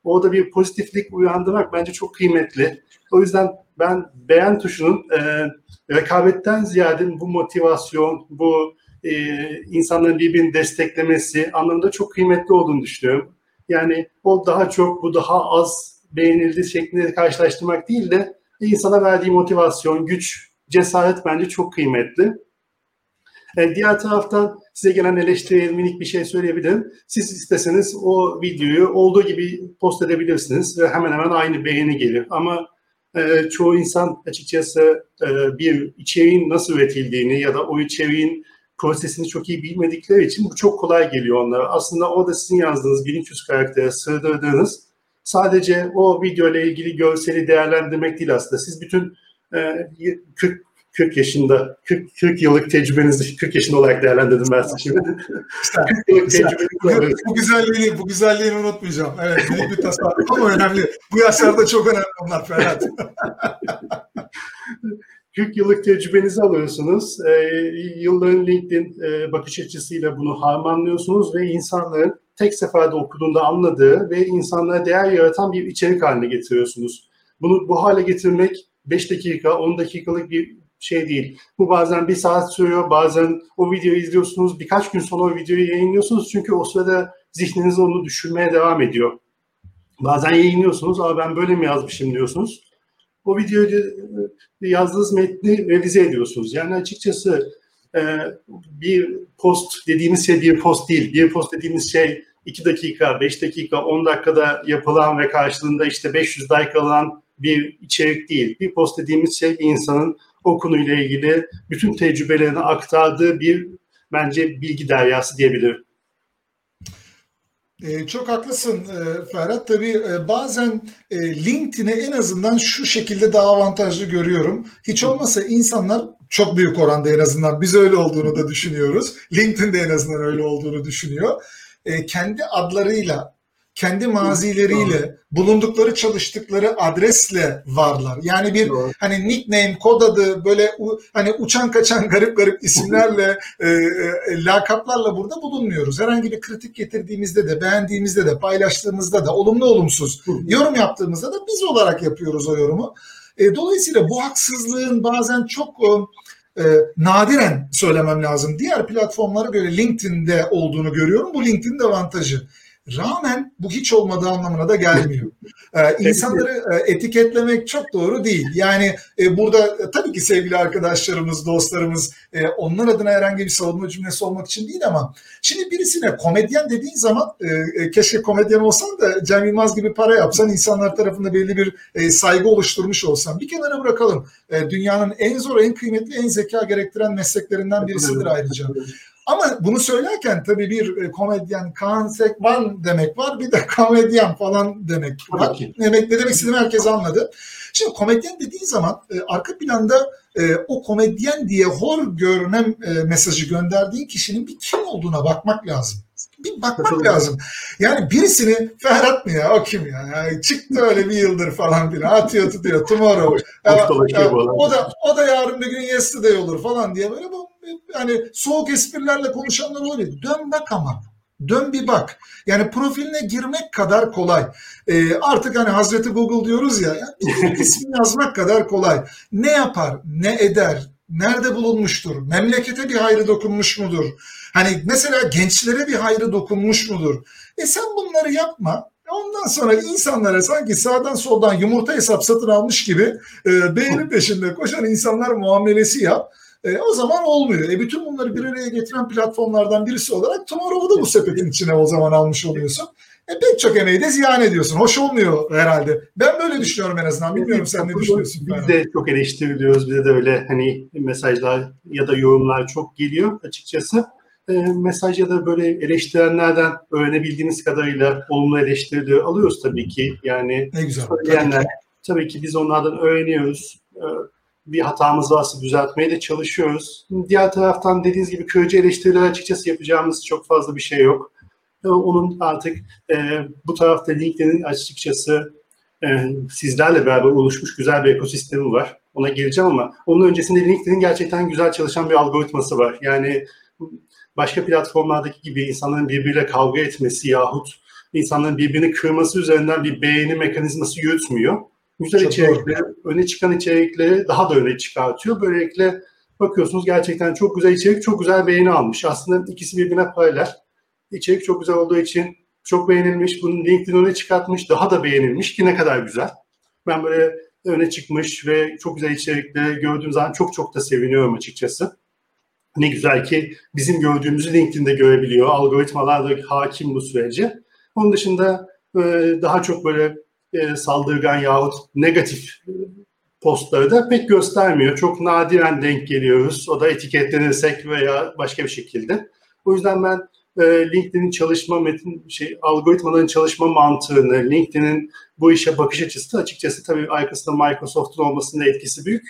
Orada bir pozitiflik uyandırmak bence çok kıymetli. O yüzden ben beğen tuşunun e, rekabetten ziyade bu motivasyon, bu e, insanların birbirini desteklemesi anlamında çok kıymetli olduğunu düşünüyorum. Yani o daha çok, bu daha az beğenildi şeklinde karşılaştırmak değil de insana verdiği motivasyon, güç, cesaret bence çok kıymetli. E, diğer taraftan size gelen eleştiriye minik bir şey söyleyebilirim. Siz isteseniz o videoyu olduğu gibi post edebilirsiniz ve hemen hemen aynı beğeni gelir. Ama e, çoğu insan açıkçası e, bir içeriğin nasıl üretildiğini ya da o içeriğin prosesini çok iyi bilmedikleri için bu çok kolay geliyor onlara. Aslında o da sizin yazdığınız 1300 karaktere sığdırdığınız sadece o video ile ilgili görseli değerlendirmek değil aslında. Siz bütün e, 40 40 yaşında, 40, 40 yıllık tecrübenizi 40 yaşında olarak değerlendirdim ben size şimdi. 40 yıllık tecrübenizi
bu, bu güzelliğini, bu güzelliğini unutmayacağım. Evet, büyük bir tasarruf ama önemli. Bu yaşlarda çok önemli onlar Ferhat.
40 yıllık tecrübenizi alıyorsunuz. E, yılların LinkedIn e, bakış açısıyla bunu harmanlıyorsunuz ve insanların tek seferde okuduğunda anladığı ve insanlara değer yaratan bir içerik haline getiriyorsunuz. Bunu bu hale getirmek 5 dakika, 10 dakikalık bir şey değil. Bu bazen bir saat sürüyor, bazen o videoyu izliyorsunuz, birkaç gün sonra o videoyu yayınlıyorsunuz çünkü o sırada zihniniz onu düşünmeye devam ediyor. Bazen yayınlıyorsunuz, ama ben böyle mi yazmışım diyorsunuz. O videoyu yazdığınız metni revize ediyorsunuz. Yani açıkçası e, bir post dediğimiz şey bir post değil. Bir post dediğimiz şey 2 dakika, 5 dakika, 10 dakikada yapılan ve karşılığında işte 500 like alan bir içerik değil. Bir post dediğimiz şey bir insanın o konuyla ilgili bütün tecrübelerini aktardığı bir bence bilgi deryası diyebilirim.
Ee, çok haklısın e, Ferhat. Tabii e, bazen e, LinkedIn'i en azından şu şekilde daha avantajlı görüyorum. Hiç olmasa insanlar çok büyük oranda en azından biz öyle olduğunu da düşünüyoruz. LinkedIn'de en azından öyle olduğunu düşünüyor. E, kendi adlarıyla kendi mazileriyle, bulundukları çalıştıkları adresle varlar. Yani bir Doğru. hani nickname, kod adı böyle hani uçan kaçan [LAUGHS] garip garip isimlerle, e, e, lakaplarla burada bulunmuyoruz. Herhangi bir kritik getirdiğimizde de, beğendiğimizde de, paylaştığımızda da, olumlu olumsuz yorum yaptığımızda da biz olarak yapıyoruz o yorumu. E, dolayısıyla bu haksızlığın bazen çok e, nadiren söylemem lazım. Diğer platformlara göre LinkedIn'de olduğunu görüyorum. Bu LinkedIn'in avantajı rağmen bu hiç olmadığı anlamına da gelmiyor. Ee, insanları e, etiketlemek çok doğru değil. Yani e, burada e, tabii ki sevgili arkadaşlarımız, dostlarımız e, onlar adına herhangi bir savunma cümlesi olmak için değil ama şimdi birisine komedyen dediğin zaman e, e, keşke komedyen olsan da Cem Yılmaz gibi para yapsan insanlar tarafında belli bir e, saygı oluşturmuş olsan bir kenara bırakalım. E, dünyanın en zor, en kıymetli, en zeka gerektiren mesleklerinden birisidir ayrıca. Ama bunu söylerken tabii bir e, komedyen Kaan Sekban demek var. Bir de komedyen falan demek var. Demek, ne demek istediğimi herkes anladı. Şimdi komedyen dediği zaman e, arka planda e, o komedyen diye hor görünen e, mesajı gönderdiğin kişinin bir kim olduğuna bakmak lazım. Bir bakmak lazım. Yani birisini Ferhat mı ya o kim ya? Yani çıktı öyle bir yıldır falan filan atıyor tutuyor tomorrow. ya, ya, o da o da yarın bir gün yesterday olur falan diye böyle bu yani soğuk esprilerle konuşanlar oluyor. Dön bak ama. Dön bir bak. Yani profiline girmek kadar kolay. Ee, artık hani Hazreti Google diyoruz ya, yani [LAUGHS] ismini yazmak kadar kolay. Ne yapar, ne eder, nerede bulunmuştur, memlekete bir hayrı dokunmuş mudur? Hani mesela gençlere bir hayrı dokunmuş mudur? E sen bunları yapma. Ondan sonra insanlara sanki sağdan soldan yumurta hesap satın almış gibi e, beğeni peşinde koşan insanlar muamelesi yap. E, o zaman olmuyor. E, bütün bunları bir araya getiren platformlardan birisi olarak Tomorrow'u da bu sepetin içine o zaman almış oluyorsun. E, pek çok emeği de ziyan ediyorsun. Hoş olmuyor herhalde. Ben böyle düşünüyorum en azından. Bilmiyorum sen ne düşünüyorsun?
Biz de çok eleştiriliyoruz. Bize de öyle hani mesajlar ya da yorumlar çok geliyor açıkçası. E, mesaj ya da böyle eleştirenlerden öğrenebildiğiniz kadarıyla olumlu eleştirileri alıyoruz tabii ki. Yani
ne güzel.
Tabii ki. tabii ki biz onlardan öğreniyoruz. E, bir hatamız varsa düzeltmeye de çalışıyoruz. Diğer taraftan dediğiniz gibi kırıcı eleştiriler açıkçası yapacağımız çok fazla bir şey yok. Ee, onun artık e, bu tarafta LinkedIn'in açıkçası e, sizlerle beraber oluşmuş güzel bir ekosistemi var. Ona geleceğim ama onun öncesinde LinkedIn'in gerçekten güzel çalışan bir algoritması var. Yani başka platformlardaki gibi insanların birbiriyle kavga etmesi yahut insanların birbirini kırması üzerinden bir beğeni mekanizması yürütmüyor güzel Çok içerikleri, doğru. öne çıkan içerikleri daha da öne çıkartıyor. Böylelikle bakıyorsunuz gerçekten çok güzel içerik, çok güzel beğeni almış. Aslında ikisi birbirine paralel. İçerik çok güzel olduğu için çok beğenilmiş. Bunun LinkedIn öne çıkartmış, daha da beğenilmiş ki ne kadar güzel. Ben böyle öne çıkmış ve çok güzel içerikleri gördüğüm zaman çok çok da seviniyorum açıkçası. Ne güzel ki bizim gördüğümüzü LinkedIn'de görebiliyor. Algoritmalar da hakim bu sürece. Onun dışında daha çok böyle e, saldırgan yahut negatif postları da pek göstermiyor. Çok nadiren denk geliyoruz. O da etiketlenirsek veya başka bir şekilde. O yüzden ben e, LinkedIn'in çalışma metin şey algoritmaların çalışma mantığını, LinkedIn'in bu işe bakış açısı açıkçası tabii arkasında Microsoft'un olmasının etkisi büyük.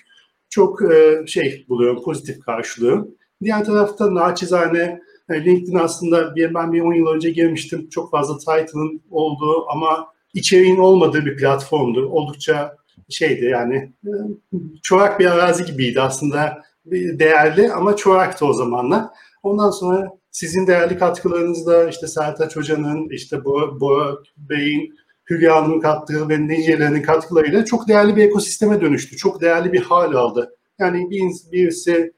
çok e, şey buluyorum, pozitif karşılıyorum. Diğer tarafta naçizane LinkedIn aslında ben bir 10 yıl önce girmiştim. Çok fazla title'ın olduğu ama içeriğin olmadığı bir platformdu. Oldukça şeydi yani e, çorak bir arazi gibiydi aslında değerli ama çoraktı o zamanlar. Ondan sonra sizin değerli katkılarınızla işte Sertaç Hoca'nın, işte Bora Bey'in, Hülya Hanım'ın kattığı ve nicelerinin katkılarıyla çok değerli bir ekosisteme dönüştü. Çok değerli bir hal aldı. Yani bir, birisi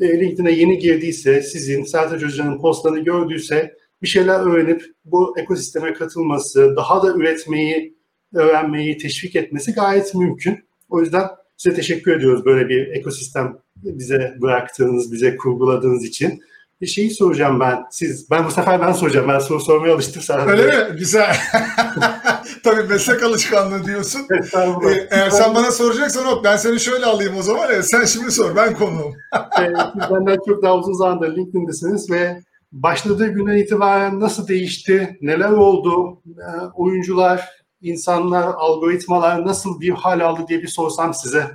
e, LinkedIn'e yeni girdiyse, sizin Sertaç Hoca'nın postlarını gördüyse bir şeyler öğrenip bu ekosisteme katılması, daha da üretmeyi, öğrenmeyi teşvik etmesi gayet mümkün. O yüzden size teşekkür ediyoruz böyle bir ekosistem bize bıraktığınız, bize kurguladığınız için. Bir şeyi soracağım ben. Siz, ben bu sefer ben soracağım. Ben soru sormaya alıştım sana.
Öyle mi? Güzel. [LAUGHS] Tabii meslek alışkanlığı diyorsun. Ee, eğer sen bana soracaksan hop ben seni şöyle alayım o zaman. Sen şimdi sor. Ben konuğum. [LAUGHS]
siz benden çok daha uzun zamandır LinkedIn'desiniz ve başladığı günden itibaren nasıl değişti? Neler oldu? Ee, oyuncular, insanlar, algoritmalar nasıl bir hal aldı diye bir sorsam size.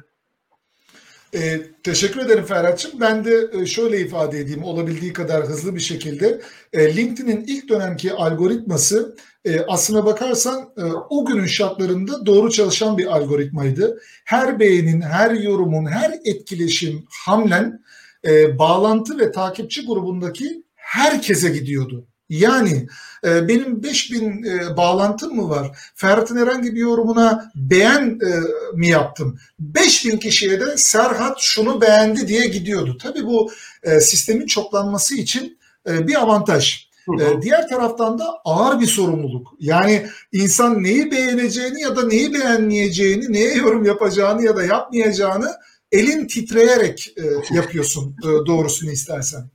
E, teşekkür ederim Ferhat'cığım. Ben de e, şöyle ifade edeyim olabildiği kadar hızlı bir şekilde. E, LinkedIn'in ilk dönemki algoritması e, aslına bakarsan e, o günün şartlarında doğru çalışan bir algoritmaydı. Her beğenin, her yorumun, her etkileşim, hamlen e, bağlantı ve takipçi grubundaki herkese gidiyordu. Yani e, benim 5000 e, bağlantım mı var? Ferhat'ın herhangi bir yorumuna beğen e, mi yaptım? 5000 kişiye de Serhat şunu beğendi diye gidiyordu. Tabii bu e, sistemin çoklanması için e, bir avantaj. E, diğer taraftan da ağır bir sorumluluk. Yani insan neyi beğeneceğini ya da neyi beğenmeyeceğini, neye yorum yapacağını ya da yapmayacağını elin titreyerek e, [LAUGHS] yapıyorsun e, doğrusunu istersen.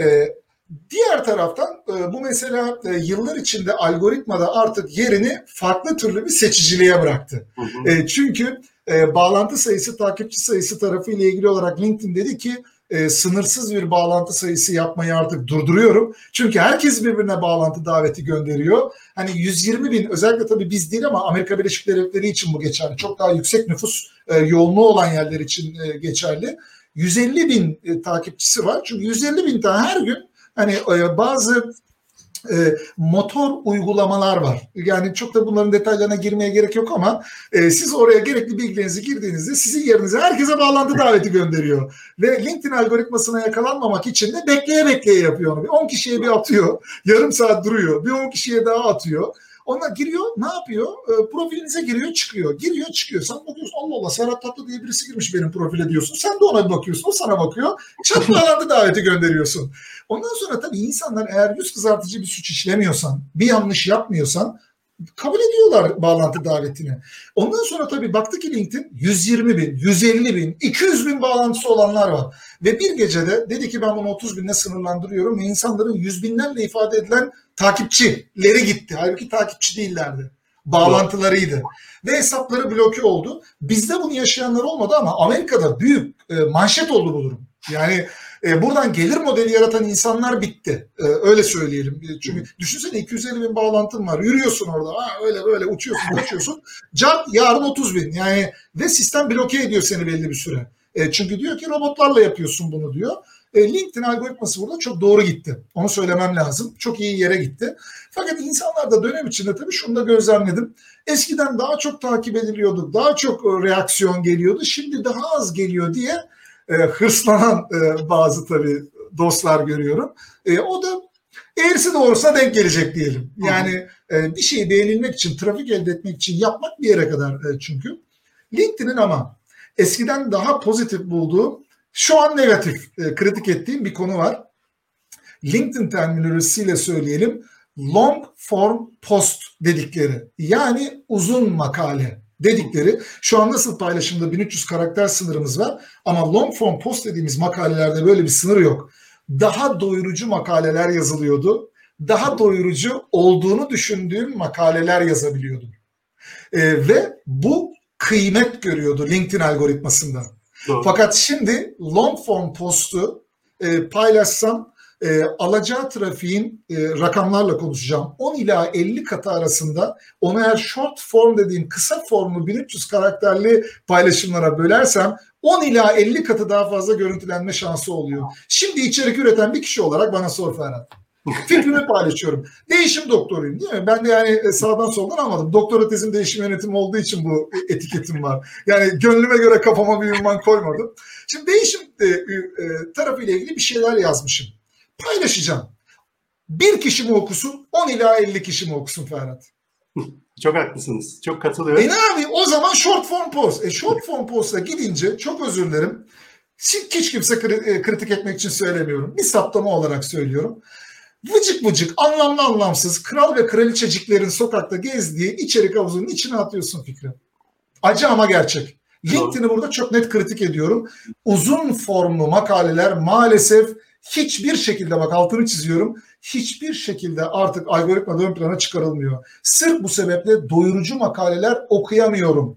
E, Diğer taraftan e, bu mesela e, yıllar içinde algoritmada artık yerini farklı türlü bir seçiciliğe bıraktı. Hı hı. E, çünkü bağlantı sayısı, takipçi sayısı tarafı ile ilgili olarak LinkedIn dedi ki sınırsız bir bağlantı sayısı yapmayı artık durduruyorum. Çünkü herkes birbirine bağlantı daveti gönderiyor. Hani 120 bin özellikle tabii biz değil ama Amerika Birleşik Devletleri için bu geçerli. Çok daha yüksek nüfus yoğunluğu olan yerler için geçerli. 150 bin takipçisi var. Çünkü 150 bin tane her gün hani e, bazı e, motor uygulamalar var. Yani çok da bunların detaylarına girmeye gerek yok ama e, siz oraya gerekli bilgilerinizi girdiğinizde sizin yerinize herkese bağlantı daveti gönderiyor. Ve LinkedIn algoritmasına yakalanmamak için de bekleye bekleye yapıyor onu. Bir 10 kişiye bir atıyor, yarım saat duruyor, bir 10 kişiye daha atıyor. Ona giriyor ne yapıyor? E, profilinize giriyor çıkıyor. Giriyor çıkıyor. Sen bakıyorsun Allah Allah Serhat Tatlı diye birisi girmiş benim profile diyorsun. Sen de ona bakıyorsun. O sana bakıyor. Çatlalandı [LAUGHS] daveti gönderiyorsun. Ondan sonra tabii insanlar eğer yüz kızartıcı bir suç işlemiyorsan, bir yanlış yapmıyorsan kabul ediyorlar bağlantı davetini. Ondan sonra tabii baktı ki LinkedIn 120 bin, 150 bin, 200 bin bağlantısı olanlar var. Ve bir gecede dedi ki ben bunu 30 binle sınırlandırıyorum ve insanların yüz binlerle ifade edilen takipçileri gitti. Halbuki takipçi değillerdi. Bağlantılarıydı. Ve hesapları bloke oldu. Bizde bunu yaşayanlar olmadı ama Amerika'da büyük e, manşet oldu bu durum. Yani e, buradan gelir modeli yaratan insanlar bitti. E, öyle söyleyelim. E, çünkü düşünsene 250 bin bağlantın var. Yürüyorsun orada. Ha, öyle böyle uçuyorsun uçuyorsun. [LAUGHS] Can yarın 30 bin. Yani ve sistem bloke ediyor seni belli bir süre. E, çünkü diyor ki robotlarla yapıyorsun bunu diyor. E, LinkedIn algoritması burada çok doğru gitti. Onu söylemem lazım. Çok iyi yere gitti. Fakat insanlar da dönem içinde tabii şunu da gözlemledim. Eskiden daha çok takip ediliyordu. Daha çok e, reaksiyon geliyordu. Şimdi daha az geliyor diye e, hırslanan e, bazı tabii dostlar görüyorum. E, o da eğrisi doğrusuna denk gelecek diyelim. Yani e, bir şeyi beğenilmek için, trafik elde etmek için yapmak bir yere kadar e, çünkü. LinkedIn'in ama eskiden daha pozitif bulduğu, şu an negatif e, kritik ettiğim bir konu var. LinkedIn terminolojisiyle söyleyelim. Long form post dedikleri yani uzun makale dedikleri şu an nasıl paylaşımda 1300 karakter sınırımız var ama long form post dediğimiz makalelerde böyle bir sınır yok. Daha doyurucu makaleler yazılıyordu. Daha doyurucu olduğunu düşündüğüm makaleler yazabiliyordum. ee, ve bu kıymet görüyordu LinkedIn algoritmasında. Doğru. Fakat şimdi long form postu e, paylaşsam e, alacağı trafiğin e, rakamlarla konuşacağım. 10 ila 50 katı arasında onu eğer short form dediğim kısa formlu 1300 karakterli paylaşımlara bölersem 10 ila 50 katı daha fazla görüntülenme şansı oluyor. Şimdi içerik üreten bir kişi olarak bana sor Ferhat. Fikrimi paylaşıyorum. Değişim doktoruyum değil mi? Ben de yani e, sağdan soldan almadım. Doktora tezim değişim yönetimi olduğu için bu etiketim var. Yani gönlüme göre kafama bir ünvan koymadım. Şimdi değişim e, e, tarafıyla ilgili bir şeyler yazmışım. Paylaşacağım. Bir kişi mi okusun, 10 ila 50 kişi mi okusun Ferhat?
Çok haklısınız. Çok katılıyorum.
E ne abi o zaman short form post. E short form post'a gidince çok özür dilerim. Hiç kimse e, kritik etmek için söylemiyorum. Bir saptama olarak söylüyorum. Vıcık vıcık, anlamlı anlamsız, kral ve kraliçeciklerin sokakta gezdiği içerik havuzunun içine atıyorsun fikri. Acı ama gerçek. LinkedIn'i burada çok net kritik ediyorum. Uzun formlu makaleler maalesef hiçbir şekilde bak altını çiziyorum hiçbir şekilde artık algoritma ön plana çıkarılmıyor. Sırf bu sebeple doyurucu makaleler okuyamıyorum.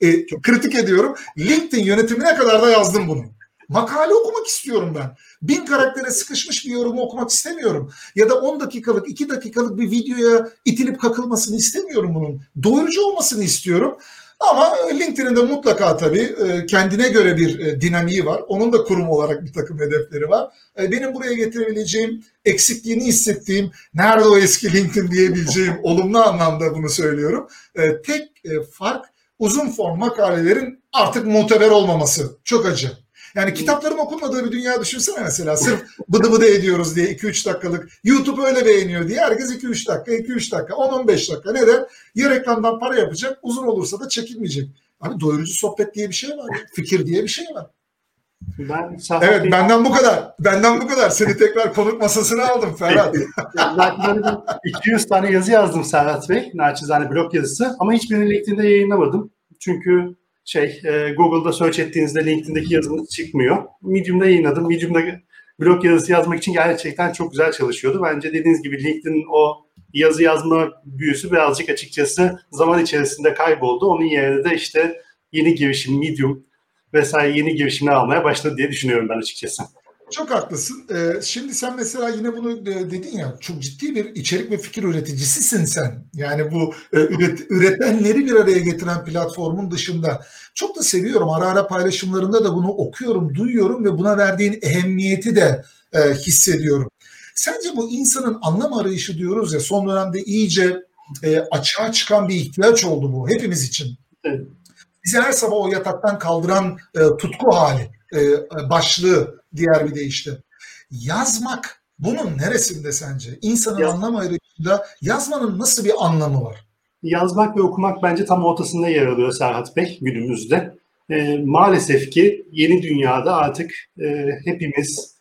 E, kritik ediyorum. LinkedIn yönetimine kadar da yazdım bunu. Makale okumak istiyorum ben. Bin karaktere sıkışmış bir yorumu okumak istemiyorum. Ya da 10 dakikalık, 2 dakikalık bir videoya itilip kakılmasını istemiyorum bunun. Doyurucu olmasını istiyorum. Ama LinkedIn'in de mutlaka tabii e, kendine göre bir e, dinamiği var. Onun da kurum olarak bir takım hedefleri var. E, benim buraya getirebileceğim, eksikliğini hissettiğim, nerede o eski LinkedIn diyebileceğim [LAUGHS] olumlu anlamda bunu söylüyorum. Tek fark uzun form makalelerin artık muteber olmaması. Çok acı. Yani kitapların okunmadığı bir dünya düşünsene mesela. Sırf bıdı bıdı ediyoruz diye 2-3 dakikalık. YouTube öyle beğeniyor diye herkes 2-3 dakika, 2-3 dakika, 10-15 dakika. Neden? Ya reklamdan para yapacak, uzun olursa da çekilmeyecek. Abi doyurucu sohbet diye bir şey var. Fikir diye bir şey var. Ben evet bir... benden bu kadar. Benden bu kadar. Seni tekrar konuk masasına aldım Ferhat.
ben 200 tane yazı yazdım Serhat Bey. Naçizane blog yazısı. Ama hiçbirini LinkedIn'de yayınlamadım. Çünkü şey e, Google'da search ettiğinizde LinkedIn'deki yazınız çıkmıyor. Medium'da yayınladım. Medium'da blog yazısı yazmak için gerçekten çok güzel çalışıyordu. Bence dediğiniz gibi LinkedIn o yazı yazma büyüsü birazcık açıkçası zaman içerisinde kayboldu. Onun yerine de işte yeni girişim, Medium vesaire yeni girişimler almaya başladı diye düşünüyorum ben açıkçası.
Çok haklısın. Ee, şimdi sen mesela yine bunu e, dedin ya çok ciddi bir içerik ve fikir üreticisisin sen. Yani bu e, üret, üretenleri bir araya getiren platformun dışında. Çok da seviyorum. Ara ara paylaşımlarında da bunu okuyorum, duyuyorum ve buna verdiğin ehemmiyeti de e, hissediyorum. Sence bu insanın anlam arayışı diyoruz ya son dönemde iyice e, açığa çıkan bir ihtiyaç oldu bu hepimiz için. Evet. Bizi her sabah o yataktan kaldıran e, tutku hali, e, başlığı diğer bir deyişle. Yazmak bunun neresinde sence? İnsanın Yaz... anlam ayrışında yazmanın nasıl bir anlamı var?
Yazmak ve okumak bence tam ortasında yer alıyor Serhat Bey günümüzde. E, maalesef ki yeni dünyada artık e, hepimiz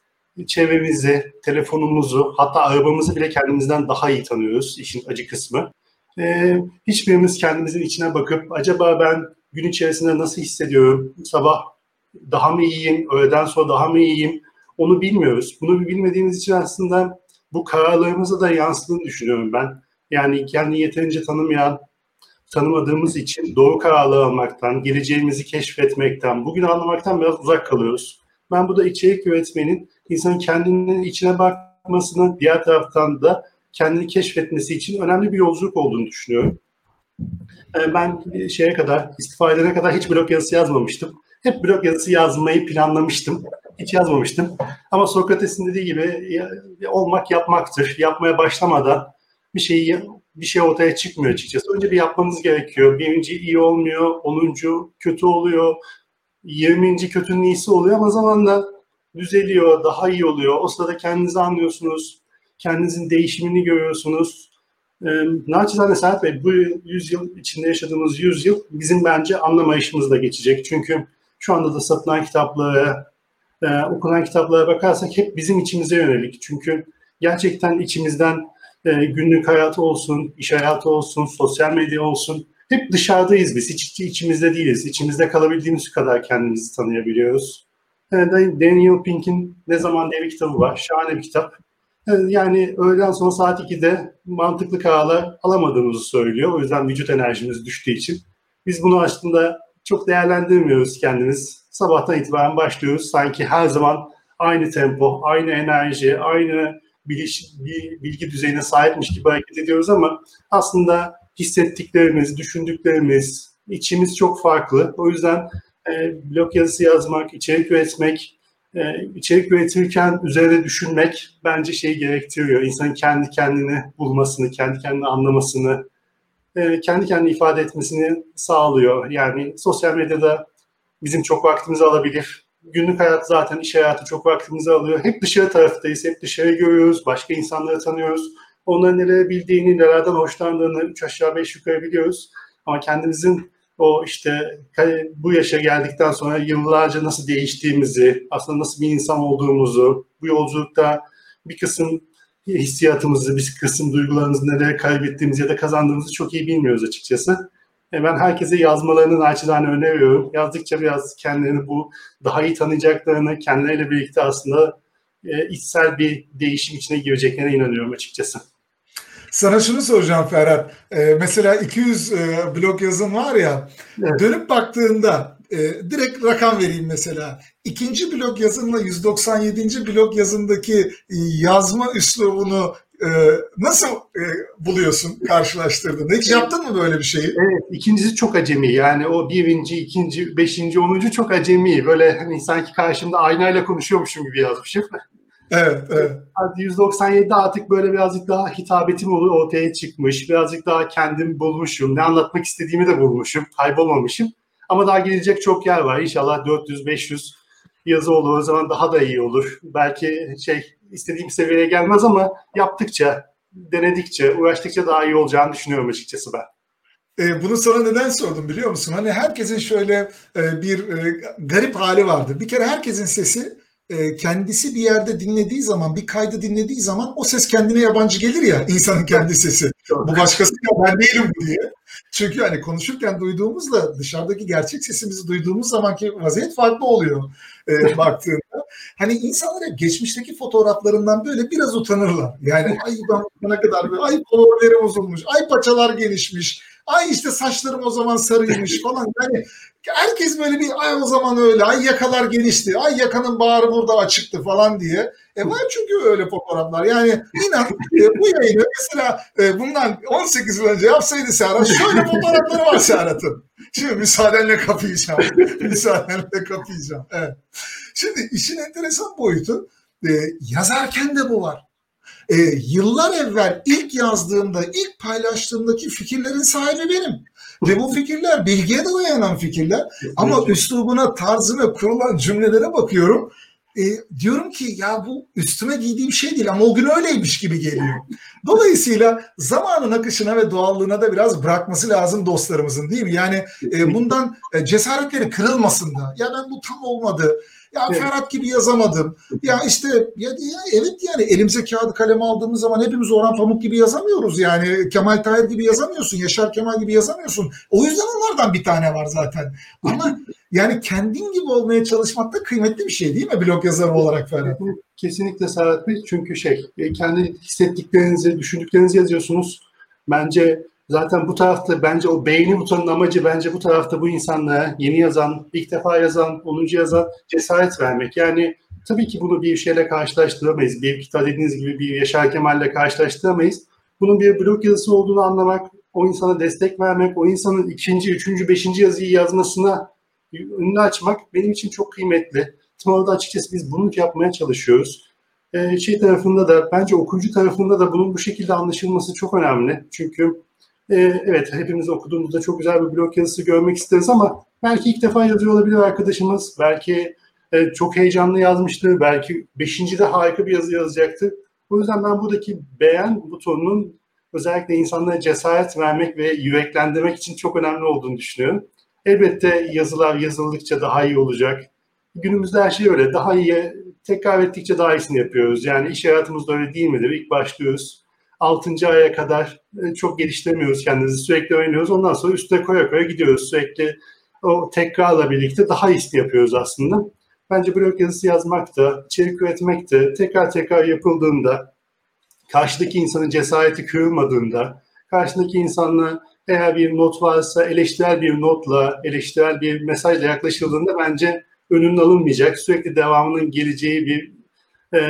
çevremizi, telefonumuzu, hatta arabamızı bile kendimizden daha iyi tanıyoruz işin acı kısmı. E, hiçbirimiz kendimizin içine bakıp acaba ben gün içerisinde nasıl hissediyorum, sabah daha mı iyiyim, öğleden sonra daha mı iyiyim onu bilmiyoruz. Bunu bilmediğimiz için aslında bu kararlarımıza da yansıdığını düşünüyorum ben. Yani kendini yeterince tanımayan, tanımadığımız için doğru kararlar almaktan, geleceğimizi keşfetmekten, bugün anlamaktan biraz uzak kalıyoruz. Ben bu da içerik üretmenin insanın kendinin içine bakmasını, diğer taraftan da kendini keşfetmesi için önemli bir yolculuk olduğunu düşünüyorum. Ee, ben şeye kadar, istifa edene kadar hiç blog yazısı yazmamıştım. Hep blog yazısı yazmayı planlamıştım. Hiç yazmamıştım. Ama Sokrates'in dediği gibi olmak yapmaktır. Yapmaya başlamadan bir şeyi bir şey ortaya çıkmıyor açıkçası. Önce bir yapmanız gerekiyor. Birinci iyi olmuyor, onuncu kötü oluyor, yirminci kötünün iyisi oluyor ama zamanla düzeliyor, daha iyi oluyor. O sırada kendinizi anlıyorsunuz, kendinizin değişimini görüyorsunuz. E, naçizane Serhat Bey, bu yüzyıl içinde yaşadığımız yüzyıl bizim bence anlamayışımızla geçecek. Çünkü şu anda da satılan kitaplara, e, okunan kitaplara bakarsak hep bizim içimize yönelik. Çünkü gerçekten içimizden e, günlük hayatı olsun, iş hayatı olsun, sosyal medya olsun hep dışarıdayız biz. Hiç içimizde değiliz. İçimizde kalabildiğimiz kadar kendimizi tanıyabiliyoruz. E, Daniel Pink'in Ne Zaman bir kitabı var. Şahane bir kitap. E, yani öğleden sonra saat 2'de mantıklı kararlar alamadığımızı söylüyor. O yüzden vücut enerjimiz düştüğü için. Biz bunu aslında çok değerlendirmiyoruz kendimiz. Sabahtan itibaren başlıyoruz. Sanki her zaman aynı tempo, aynı enerji, aynı biliş, bilgi düzeyine sahipmiş gibi hareket ediyoruz ama aslında hissettiklerimiz, düşündüklerimiz, içimiz çok farklı. O yüzden e, blog yazısı yazmak, içerik üretmek, e, içerik üretirken üzerine düşünmek bence şeyi gerektiriyor. İnsanın kendi kendini bulmasını, kendi kendini anlamasını, e, kendi kendini ifade etmesini sağlıyor. Yani sosyal medyada bizim çok vaktimizi alabilir. Günlük hayat zaten iş hayatı çok vaktimizi alıyor. Hep dışarı taraftayız, hep dışarı görüyoruz, başka insanları tanıyoruz. Onların neler bildiğini, nelerden hoşlandığını üç aşağı beş yukarı biliyoruz. Ama kendimizin o işte bu yaşa geldikten sonra yıllarca nasıl değiştiğimizi, aslında nasıl bir insan olduğumuzu, bu yolculukta bir kısım hissiyatımızı, bir kısım duygularımızı neler kaybettiğimizi ya da kazandığımızı çok iyi bilmiyoruz açıkçası. E ben herkese yazmalarını naçizane öneriyorum. Yazdıkça biraz kendilerini bu daha iyi tanıyacaklarını, kendileriyle birlikte aslında e, içsel bir değişim içine gireceklerine inanıyorum açıkçası.
Sana şunu soracağım Ferhat. Ee, mesela 200 e, blog yazın var ya, evet. dönüp baktığında e, direkt rakam vereyim mesela. İkinci blog yazınla 197. blog yazındaki e, yazma üslubunu e, nasıl e, buluyorsun karşılaştırdığında? Hiç yaptın mı böyle bir şeyi?
Evet, ikincisi çok acemi. Yani o birinci, ikinci, beşinci, onuncu çok acemi. Böyle hani sanki karşımda aynayla konuşuyormuşum gibi yazmışım.
Evet, evet.
197'de artık böyle birazcık daha hitabetim ortaya çıkmış. Birazcık daha kendim bulmuşum. Ne anlatmak istediğimi de bulmuşum. Kaybolmamışım. Ama daha gelecek çok yer var. İnşallah 400-500 yazı olur. O zaman daha da iyi olur. Belki şey istediğim seviyeye gelmez ama yaptıkça, denedikçe, uğraştıkça daha iyi olacağını düşünüyorum açıkçası ben.
E, bunu sana neden sordum biliyor musun? Hani herkesin şöyle e, bir e, garip hali vardır. Bir kere herkesin sesi e, kendisi bir yerde dinlediği zaman, bir kaydı dinlediği zaman o ses kendine yabancı gelir ya insanın kendi sesi. Bu başkası ya ben değilim bu diye. Çünkü hani konuşurken duyduğumuzla dışarıdaki gerçek sesimizi duyduğumuz zamanki vaziyet farklı oluyor e, [LAUGHS] baktığında. Hani insanlar hep geçmişteki fotoğraflarından böyle biraz utanırlar. Yani ay ben ne kadar böyle, ay kolorlarım uzunmuş, ay paçalar gelişmiş, ay işte saçlarım o zaman sarıymış falan. Yani herkes böyle bir ay o zaman öyle, ay yakalar genişti, ay yakanın bağrı burada açıktı falan diye. E var çünkü öyle fotoğraflar. Yani inan e, bu yayını mesela e, bundan 18 yıl önce yapsaydı Serhat şöyle fotoğrafları var Serhat'ın. Şimdi müsaadenle kapayacağım. [LAUGHS] müsaadenle kapayacağım. Evet. Şimdi işin enteresan boyutu e, yazarken de bu var. E, yıllar evvel ilk yazdığımda, ilk paylaştığımdaki fikirlerin sahibi benim. Ve bu fikirler bilgiye de dayanan fikirler. Ama üslubuna, tarzına kurulan cümlelere bakıyorum. E, diyorum ki ya bu üstüme giydiğim şey değil ama o gün öyleymiş gibi geliyor. Dolayısıyla zamanın akışına ve doğallığına da biraz bırakması lazım dostlarımızın değil mi? Yani e, bundan e, cesaretleri kırılmasın da. Ya ben bu tam olmadı ya evet. Ferhat gibi yazamadım. Ya işte ya, ya evet yani elimize kağıdı kalem aldığımız zaman hepimiz Orhan Pamuk gibi yazamıyoruz yani. Kemal Tahir gibi yazamıyorsun. Yaşar Kemal gibi yazamıyorsun. O yüzden onlardan bir tane var zaten. Ama yani kendin gibi olmaya çalışmak da kıymetli bir şey değil mi blog yazarı olarak Ferhat?
Kesinlikle Serhat Bey. Çünkü şey e, kendi hissettiklerinizi, düşündüklerinizi yazıyorsunuz. Bence Zaten bu tarafta bence o beğeni butonunun amacı bence bu tarafta bu insanlara yeni yazan, ilk defa yazan, 10. yazan cesaret vermek. Yani tabii ki bunu bir şeyle karşılaştıramayız. Bir kitap dediğiniz gibi bir Yaşar Kemal'le karşılaştıramayız. Bunun bir blog yazısı olduğunu anlamak, o insana destek vermek, o insanın ikinci, üçüncü, beşinci yazıyı yazmasına önünü açmak benim için çok kıymetli. Tam orada açıkçası biz bunu yapmaya çalışıyoruz. Ee, şey tarafında da bence okuyucu tarafında da bunun bu şekilde anlaşılması çok önemli. Çünkü e, evet hepimiz okuduğumuzda çok güzel bir blog yazısı görmek isteriz ama belki ilk defa yazıyor olabilir arkadaşımız. Belki e, çok heyecanlı yazmıştır. Belki beşinci de harika bir yazı yazacaktır. O yüzden ben buradaki beğen butonunun özellikle insanlara cesaret vermek ve yüreklendirmek için çok önemli olduğunu düşünüyorum. Elbette yazılar yazıldıkça daha iyi olacak. Günümüzde her şey öyle. Daha iyi, tekrar ettikçe daha iyisini yapıyoruz. Yani iş hayatımızda öyle değil midir? İlk başlıyoruz 6. aya kadar e, çok geliştirmiyoruz kendimizi. Sürekli oynuyoruz. Ondan sonra üstüne koya koya gidiyoruz. Sürekli o tekrarla birlikte daha iyisini yapıyoruz aslında. Bence blog yazısı yazmak da, içerik üretmek de tekrar tekrar yapıldığında, karşıdaki insanın cesareti kırılmadığında, karşındaki insanla eğer bir not varsa eleştirel bir notla, eleştirel bir mesajla yaklaşıldığında bence önünün alınmayacak, sürekli devamının geleceği bir e,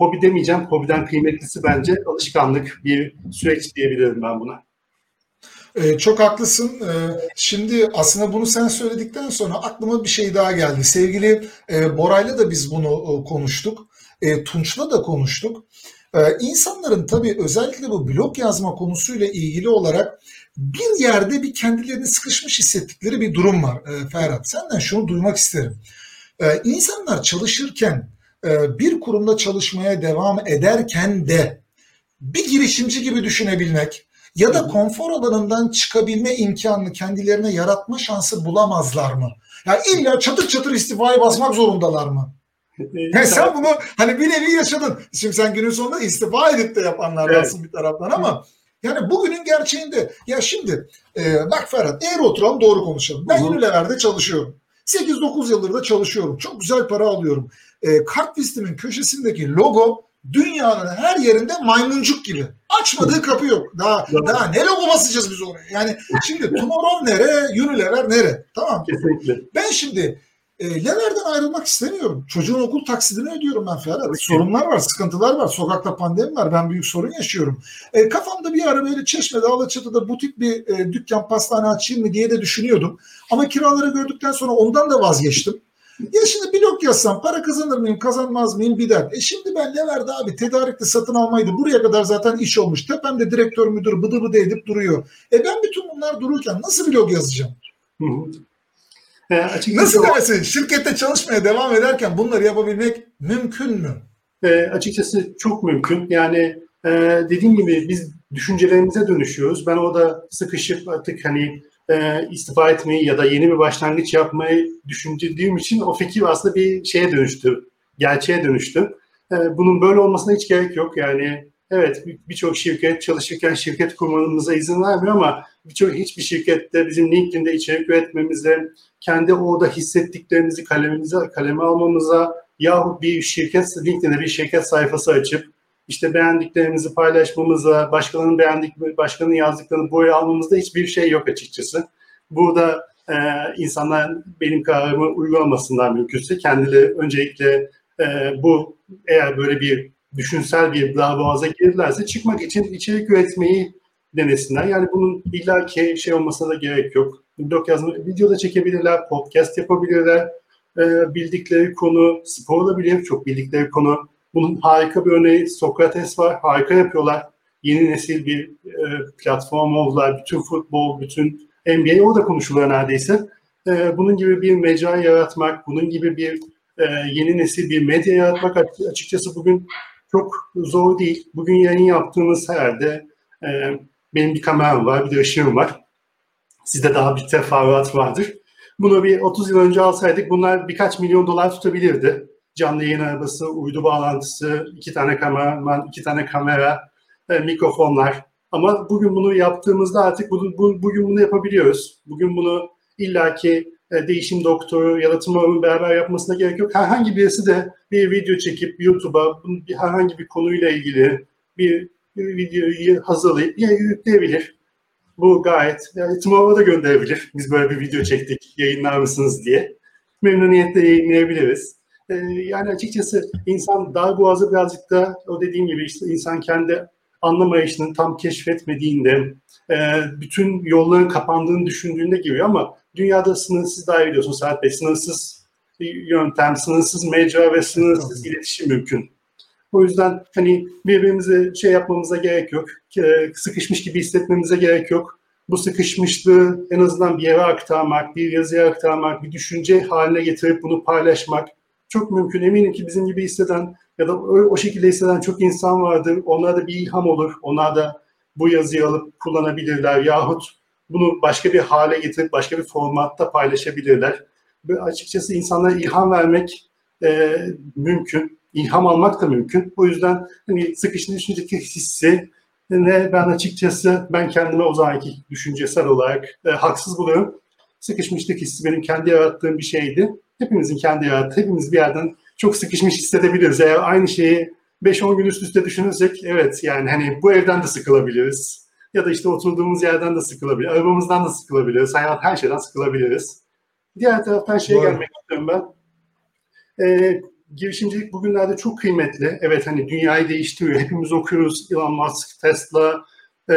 hobi demeyeceğim. Hobiden kıymetlisi bence alışkanlık bir süreç diyebilirim ben buna.
Ee, çok haklısın. Ee, şimdi aslında bunu sen söyledikten sonra aklıma bir şey daha geldi. Sevgili e, Bora'yla da biz bunu e, konuştuk. E, Tunç'la da konuştuk. Ee, insanların tabii özellikle bu blog yazma konusuyla ilgili olarak bir yerde bir kendilerini sıkışmış hissettikleri bir durum var e, Ferhat. Senden şunu duymak isterim. Ee, insanlar çalışırken e, bir kurumda çalışmaya devam ederken de bir girişimci gibi düşünebilmek ya da konfor alanından çıkabilme imkanını kendilerine yaratma şansı bulamazlar mı? Ya illa çatır çatır istifaya basmak zorundalar mı? Ya sen bunu hani bir nevi yaşadın. Şimdi sen günün sonunda istifa edip de yapanlardansın evet. bir taraftan ama yani bugünün gerçeğinde ya şimdi e, bak Ferhat eğer oturalım doğru konuşalım. Ben Unilever'de çalışıyorum. 8-9 yıldır da çalışıyorum. Çok güzel para alıyorum. E, kartlistimin köşesindeki logo dünyanın her yerinde maymuncuk gibi. Açmadığı kapı yok. Daha daha ne logo basacağız biz oraya? Yani şimdi Tomorrow nere, Unilever nere? Tamam.
Kesinlikle.
Ben şimdi e, Lever'den ayrılmak istemiyorum. Çocuğun okul taksidini ödüyorum ben Ferhat. Evet. Sorunlar var, sıkıntılar var. Sokakta pandemi var. Ben büyük sorun yaşıyorum. E, kafamda bir ara böyle Çeşme'de, Alaçatı'da butik bir e, dükkan, pastane açayım mı diye de düşünüyordum. Ama kiraları gördükten sonra ondan da vazgeçtim. Ya şimdi blog yazsam para kazanır mıyım kazanmaz mıyım bir dert. E şimdi ben ne verdi abi tedarikli satın almaydı. Buraya kadar zaten iş olmuş. Tepemde direktör müdür bıdı bıdı edip duruyor. E ben bütün bunlar dururken nasıl blog yazacağım? Hı hı. E, nasıl demesin? Şirkette çalışmaya devam ederken bunları yapabilmek mümkün mü?
E, açıkçası çok mümkün. Yani e, dediğim gibi biz düşüncelerimize dönüşüyoruz. Ben orada sıkışıp artık hani e, istifa etmeyi ya da yeni bir başlangıç yapmayı düşündüğüm için o fikir aslında bir şeye dönüştü, gerçeğe dönüştü. E, bunun böyle olmasına hiç gerek yok. Yani evet birçok şirket çalışırken şirket kurmamıza izin vermiyor ama birçok hiçbir şirkette bizim LinkedIn'de içerik üretmemize, kendi orada hissettiklerimizi kalemimize kaleme almamıza yahut bir şirket LinkedIn'de bir şirket sayfası açıp işte beğendiklerimizi paylaşmamıza, başkalarının beğendik, başkalarının yazdıklarını buraya almamızda hiçbir şey yok açıkçası. Burada e, insanlar benim kararımı uygulamasından mümkünse kendileri öncelikle e, bu eğer böyle bir düşünsel bir darboğaza girdilerse çıkmak için içerik üretmeyi denesinler. Yani bunun illaki şey olmasına da gerek yok. Blog yazma, video da çekebilirler, podcast yapabilirler. E, bildikleri konu spor olabilir, çok bildikleri konu bunun harika bir örneği Sokrates var. Harika yapıyorlar. Yeni nesil bir e, platform oldular. Bütün futbol, bütün NBA orada konuşuluyor neredeyse. E, bunun gibi bir mecra yaratmak, bunun gibi bir e, yeni nesil bir medya yaratmak açıkçası bugün çok zor değil. Bugün yayın yaptığımız herhalde e, benim bir kameram var, bir de ışığım var. Sizde daha bir teferruat vardır. Bunu bir 30 yıl önce alsaydık bunlar birkaç milyon dolar tutabilirdi canlı yayın arabası, uydu bağlantısı, iki tane kameraman, iki tane kamera, e, mikrofonlar. Ama bugün bunu yaptığımızda artık bu, bu, bugün bunu yapabiliyoruz. Bugün bunu illaki e, değişim doktoru ya da beraber yapmasına gerek yok. Herhangi birisi de bir video çekip YouTube'a bir, herhangi bir konuyla ilgili bir, bir videoyu hazırlayıp yükleyebilir. Bu gayet yani Tomorrow'a da gönderebilir. Biz böyle bir video çektik, yayınlar mısınız diye. Memnuniyetle yayınlayabiliriz. Ee, yani açıkçası insan dar boğazı birazcık da o dediğim gibi işte insan kendi anlamayışını tam keşfetmediğinde e, bütün yolların kapandığını düşündüğünde gibi ama dünyada sınırsız daha biliyorsun Serhat Bey sınırsız yöntem, sınırsız mecra ve sınırsız iletişim mümkün. O yüzden hani birbirimize şey yapmamıza gerek yok. Sıkışmış gibi hissetmemize gerek yok. Bu sıkışmışlığı en azından bir yere aktarmak, bir yazıya aktarmak, bir düşünce haline getirip bunu paylaşmak çok mümkün. Eminim ki bizim gibi hisseden ya da o, şekilde hisseden çok insan vardır. Onlar da bir ilham olur. Onlar da bu yazıyı alıp kullanabilirler yahut bunu başka bir hale getirip başka bir formatta paylaşabilirler. Ve açıkçası insanlara ilham vermek e, mümkün. İlham almak da mümkün. O yüzden hani sıkışın düşünceki hissi ne ben açıkçası ben kendime o zamanki düşüncesel olarak e, haksız buluyorum. Sıkışmışlık hissi benim kendi yarattığım bir şeydi hepimizin kendi yarattığı, hepimiz bir yerden çok sıkışmış hissedebiliriz. Eğer aynı şeyi 5-10 gün üst üste düşünürsek evet yani hani bu evden de sıkılabiliriz. Ya da işte oturduğumuz yerden de sıkılabiliriz. Arabamızdan da sıkılabiliriz. Hayat her şeyden sıkılabiliriz. Diğer taraftan şeye Doğru. gelmek istiyorum ben. Ee, girişimcilik bugünlerde çok kıymetli. Evet hani dünyayı değiştiriyor. Hepimiz okuyoruz. Elon Musk, Tesla, e,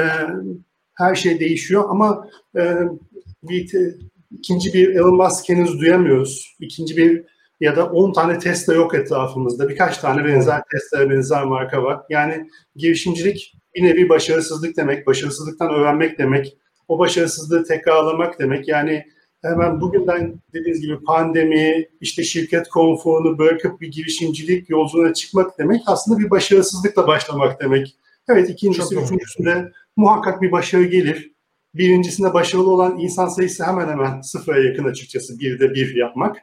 her şey değişiyor ama e, bir ikinci bir Elon Musk henüz duyamıyoruz. İkinci bir ya da 10 tane Tesla yok etrafımızda. Birkaç tane benzer Tesla'ya benzer marka var. Yani girişimcilik bir nevi başarısızlık demek, başarısızlıktan öğrenmek demek, o başarısızlığı tekrarlamak demek. Yani hemen bugünden dediğiniz gibi pandemi, işte şirket konforunu bırakıp bir girişimcilik yolculuğuna çıkmak demek aslında bir başarısızlıkla başlamak demek. Evet ikincisi, üçüncüsünde muhakkak bir başarı gelir. Birincisinde başarılı olan insan sayısı hemen hemen sıfıra yakın açıkçası birde bir yapmak.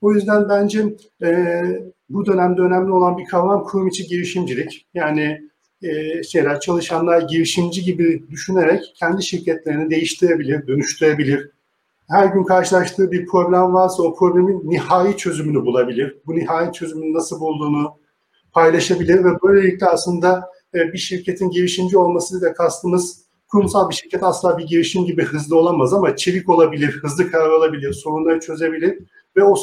O yüzden bence e, bu dönemde önemli olan bir kavram kurum içi girişimcilik. Yani e, şeyler çalışanlar girişimci gibi düşünerek kendi şirketlerini değiştirebilir, dönüştürebilir. Her gün karşılaştığı bir problem varsa o problemin nihai çözümünü bulabilir. Bu nihai çözümün nasıl bulduğunu paylaşabilir ve böylelikle aslında e, bir şirketin girişimci olması da kastımız kurumsal bir şirket asla bir girişim gibi hızlı olamaz ama çevik olabilir, hızlı karar alabilir, sorunları çözebilir ve o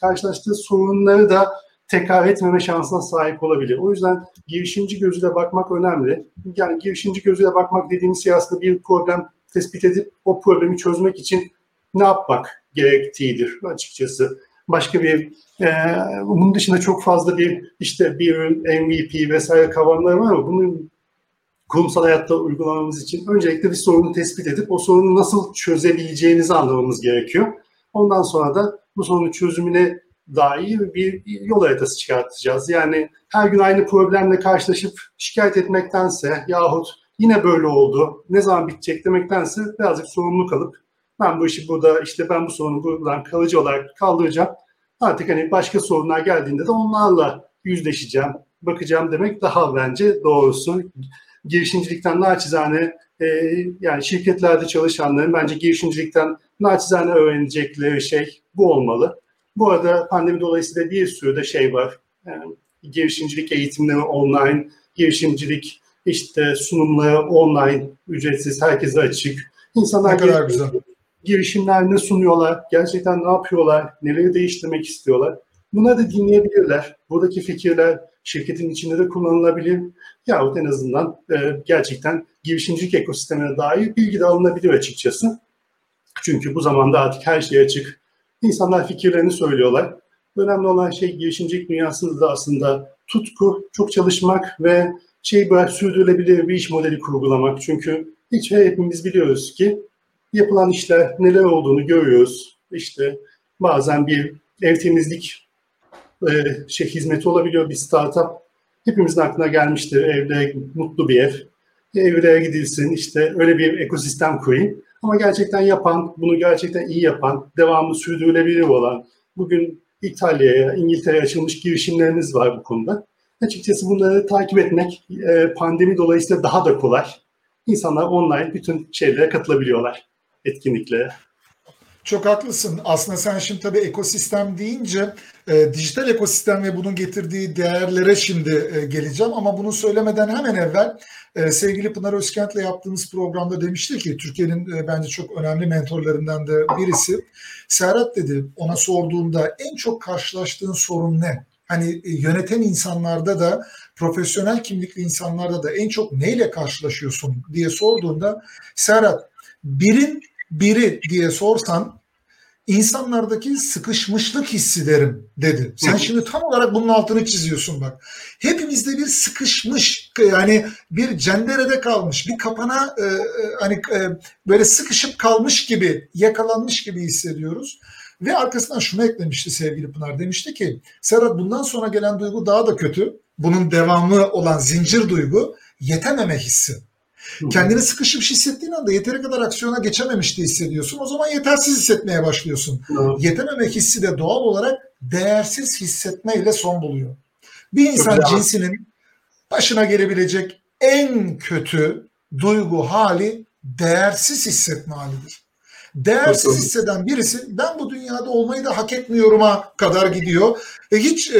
karşılaştığı sorunları da tekrar etmeme şansına sahip olabilir. O yüzden girişimci gözüyle bakmak önemli. Yani girişimci gözüyle bakmak dediğimiz şey aslında bir problem tespit edip o problemi çözmek için ne yapmak gerektiğidir açıkçası. Başka bir e, bunun dışında çok fazla bir işte bir MVP vesaire kavramları var ama bunun kurumsal hayatta uygulamamız için öncelikle bir sorunu tespit edip o sorunu nasıl çözebileceğinizi anlamamız gerekiyor. Ondan sonra da bu sorunun çözümüne dair bir yol haritası çıkartacağız. Yani her gün aynı problemle karşılaşıp şikayet etmektense yahut yine böyle oldu, ne zaman bitecek demektense birazcık sorumluluk alıp ben bu işi burada işte ben bu sorunu buradan kalıcı olarak kaldıracağım. Artık hani başka sorunlar geldiğinde de onlarla yüzleşeceğim, bakacağım demek daha bence doğrusu. Girişimcilikten naçizane e, yani şirketlerde çalışanların bence girişimcilikten naçizane öğrenecekleri şey bu olmalı. Bu arada pandemi dolayısıyla bir sürü de şey var. Yani girişimcilik eğitimleri online, girişimcilik işte sunumları online, ücretsiz, herkese açık.
İnsanlar ne kadar güzel.
girişimler ne sunuyorlar, gerçekten ne yapıyorlar, neleri değiştirmek istiyorlar. Bunları da dinleyebilirler. Buradaki fikirler şirketin içinde de kullanılabilir. Yahut en azından e, gerçekten girişimcilik ekosistemine dair bilgi de alınabilir açıkçası. Çünkü bu zamanda artık her şey açık. İnsanlar fikirlerini söylüyorlar. Önemli olan şey girişimcilik dünyasında da aslında tutku, çok çalışmak ve şey böyle sürdürülebilir bir iş modeli kurgulamak. Çünkü hiç hepimiz biliyoruz ki yapılan işler neler olduğunu görüyoruz. İşte bazen bir ev temizlik e, şey hizmeti olabiliyor bir startup. Hepimizin aklına gelmiştir evde mutlu bir ev. Evlere gidilsin işte öyle bir ekosistem kurayım. Ama gerçekten yapan, bunu gerçekten iyi yapan, devamlı sürdürülebilir olan, bugün İtalya'ya, İngiltere'ye açılmış girişimleriniz var bu konuda. Açıkçası bunları takip etmek e, pandemi dolayısıyla daha da kolay. İnsanlar online bütün şeylere katılabiliyorlar, etkinliklere.
Çok haklısın. Aslında sen şimdi tabii ekosistem deyince e, dijital ekosistem ve bunun getirdiği değerlere şimdi e, geleceğim. Ama bunu söylemeden hemen evvel e, sevgili Pınar Özkent'le yaptığımız programda demişti ki Türkiye'nin e, bence çok önemli mentorlarından da birisi. Serhat dedi ona sorduğunda en çok karşılaştığın sorun ne? Hani e, yöneten insanlarda da profesyonel kimlikli insanlarda da en çok neyle karşılaşıyorsun diye sorduğunda Serhat birin biri diye sorsan insanlardaki sıkışmışlık hissi derim dedi. Sen şimdi tam olarak bunun altını çiziyorsun bak. Hepimizde bir sıkışmış yani bir cenderede kalmış bir kapana e, e, hani e, böyle sıkışıp kalmış gibi yakalanmış gibi hissediyoruz. Ve arkasından şunu eklemişti sevgili Pınar demişti ki Serhat bundan sonra gelen duygu daha da kötü. Bunun devamı olan zincir duygu yetememe hissi. Kendini sıkışıp hissettiğin anda yeteri kadar aksiyona geçememiş de hissediyorsun. O zaman yetersiz hissetmeye başlıyorsun. Evet. Yetememek hissi de doğal olarak değersiz hissetmeyle son buluyor. Bir insan cinsinin başına gelebilecek en kötü duygu hali değersiz hissetme halidir. Değersiz hisseden birisi ben bu dünyada olmayı da hak etmiyorum'a kadar gidiyor. Ve hiç